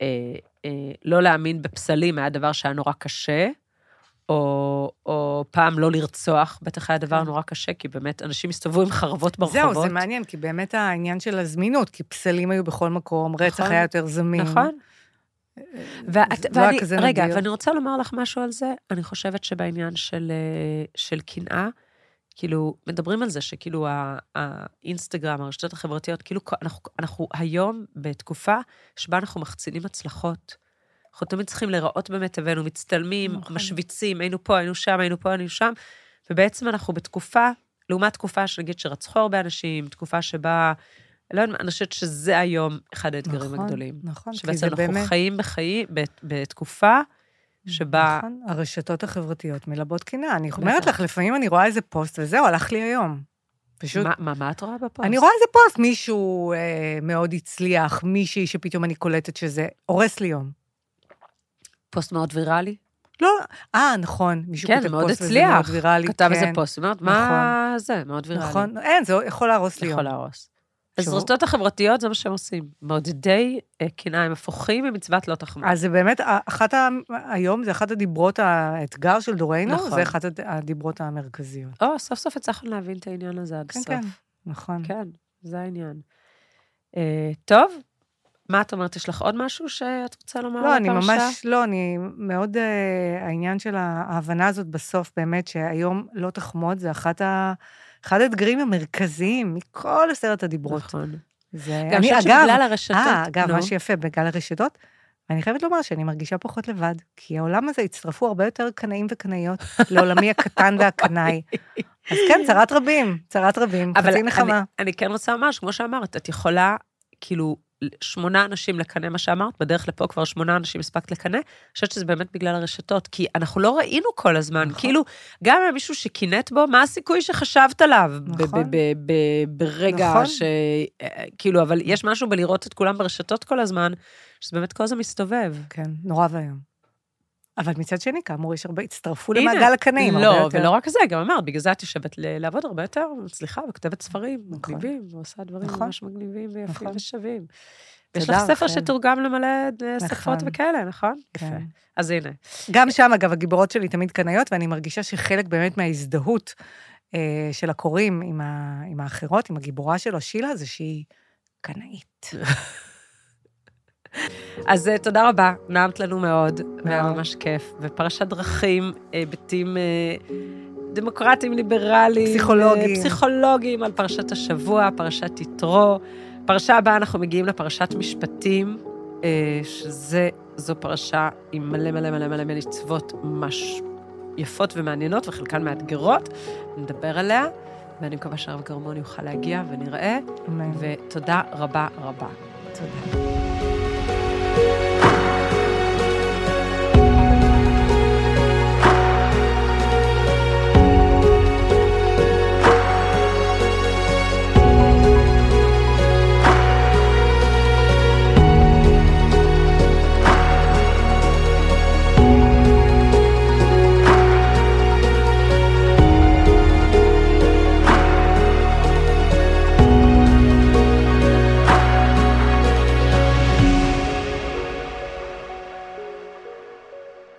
אה, אה, לא להאמין בפסלים היה דבר שהיה נורא קשה, או, או פעם לא לרצוח, בטח היה דבר כן. נורא קשה, כי באמת אנשים הסתובבו עם חרבות ברחובות. זהו, זה מעניין, כי באמת העניין של הזמינות, כי פסלים היו בכל מקום, רצח נכון, היה יותר זמין. נכון. ואת, לא ואני, רגע, נדיר. ואני רוצה לומר לך משהו על זה. אני חושבת שבעניין של, אה, של קנאה, כאילו, מדברים על זה שכאילו האינסטגרם, הרשתות החברתיות, כאילו, אנחנו, אנחנו היום בתקופה שבה אנחנו מחצינים הצלחות. אנחנו תמיד צריכים להיראות במיטבנו, מצטלמים, נכון. משוויצים, היינו פה, היינו שם, היינו פה, היינו שם, ובעצם אנחנו בתקופה, לעומת תקופה שנגיד שרצחו הרבה אנשים, תקופה שבה, לא יודעת, אני חושבת שזה היום אחד האתגרים נכון, הגדולים. נכון, כי שבעצם זה אנחנו באמת... חיים בחיים, בת- בתקופה שבה... נכון, הרשתות החברתיות מלבות קנאה. אני. אומרת לך, לפעמים אני רואה איזה פוסט, וזהו, הלך לי היום. פשוט... מה, מה, מה את רואה בפוסט? אני רואה איזה פוסט, מישהו אה, מאוד הצליח, מישהי שפתאום אני קולטת שזה הורס לי יום. פוסט מאוד ויראלי. לא, אה, נכון, מישהו כן, מאוד פוסט וזה מאוד הצליח. ויראלי. כתב איזה כן, פוסט, אומרת, מה זה? מאוד ויראלי. נכון, אין, זה יכול להרוס לי. יכול להרוס. אז. הרשתות החברתיות, זה מה שהם עושים. מעודדי אה, קנאה, הם הפוכים ממצוות לא תחמוד. אז זה באמת, אחת ה... היום זה אחת הדיברות, האתגר של דורנו, נכון. זה אחת הד- הדיברות המרכזיות. או, סוף סוף הצלחנו להבין את העניין הזה עד כן, הסוף. כן, נכון. כן, זה העניין. אה, טוב, מה את אומרת? יש לך עוד משהו שאת רוצה לומר לא, אני? ממש, לא, אני מאוד, אה, העניין של ההבנה הזאת בסוף, באמת, שהיום לא תחמוד, זה אחת ה... אחד האתגרים המרכזיים מכל עשרת הדיברות. נכון. זה... גם אני חושבת שבגלל הרשתות, אה, אגב, נו. מה שיפה, בגלל הרשתות, ואני חייבת לומר שאני מרגישה פחות לבד, כי העולם הזה הצטרפו הרבה יותר קנאים וקנאיות לעולמי הקטן והקנאי. אז כן, צרת רבים, צרת רבים, חצי אני, נחמה. אני כן רוצה לומר שכמו שאמרת, את יכולה, כאילו, שמונה אנשים לקנא מה שאמרת, בדרך לפה כבר שמונה אנשים הספקת לקנא, אני חושבת שזה באמת בגלל הרשתות, כי אנחנו לא ראינו כל הזמן, נכון. כאילו, גם אם מישהו שקינאת בו, מה הסיכוי שחשבת עליו נכון. ברגע נכון. ש... אה, כאילו, אבל יש משהו בלראות את כולם ברשתות כל הזמן, שזה באמת כל הזמן מסתובב. כן, נורא ואיום. אבל מצד שני, כאמור, יש הרבה, הצטרפו הנה, למעגל הקנאים, לא. ולא רק זה, גם אמרת, בגלל זה את יושבת לעבוד הרבה יותר, מצליחה, וכותבת ספרים נכון. מגניבים, ועושה דברים נכון. ממש מגניבים ויפים נכון. ושווים. יש לך ספר. שתורגם למלא אה, שפות נכון. וכאלה, נכון? כן. יפה. אז הנה. גם שם, אגב, הגיבורות שלי תמיד קנאיות, ואני מרגישה שחלק באמת מההזדהות אה, של הקוראים עם, ה, עם האחרות, עם הגיבורה שלו, שילה, זה שהיא קנאית. אז אה, תודה רבה, נעמת לנו מאוד, והיה. ממש כיף. ופרשת דרכים, היבטים אה, דמוקרטיים, ליברליים. פסיכולוגיים. אה, פסיכולוגיים על פרשת השבוע, פרשת יתרו. פרשה הבאה אנחנו מגיעים לפרשת משפטים, אה, שזה, זו פרשה עם מלא מלא מלא מלא מצוות ממש יפות ומעניינות, וחלקן מאתגרות. נדבר עליה, ואני מקווה שהרב גרמון יוכל להגיע ונראה, אמן. ותודה רבה רבה. תודה.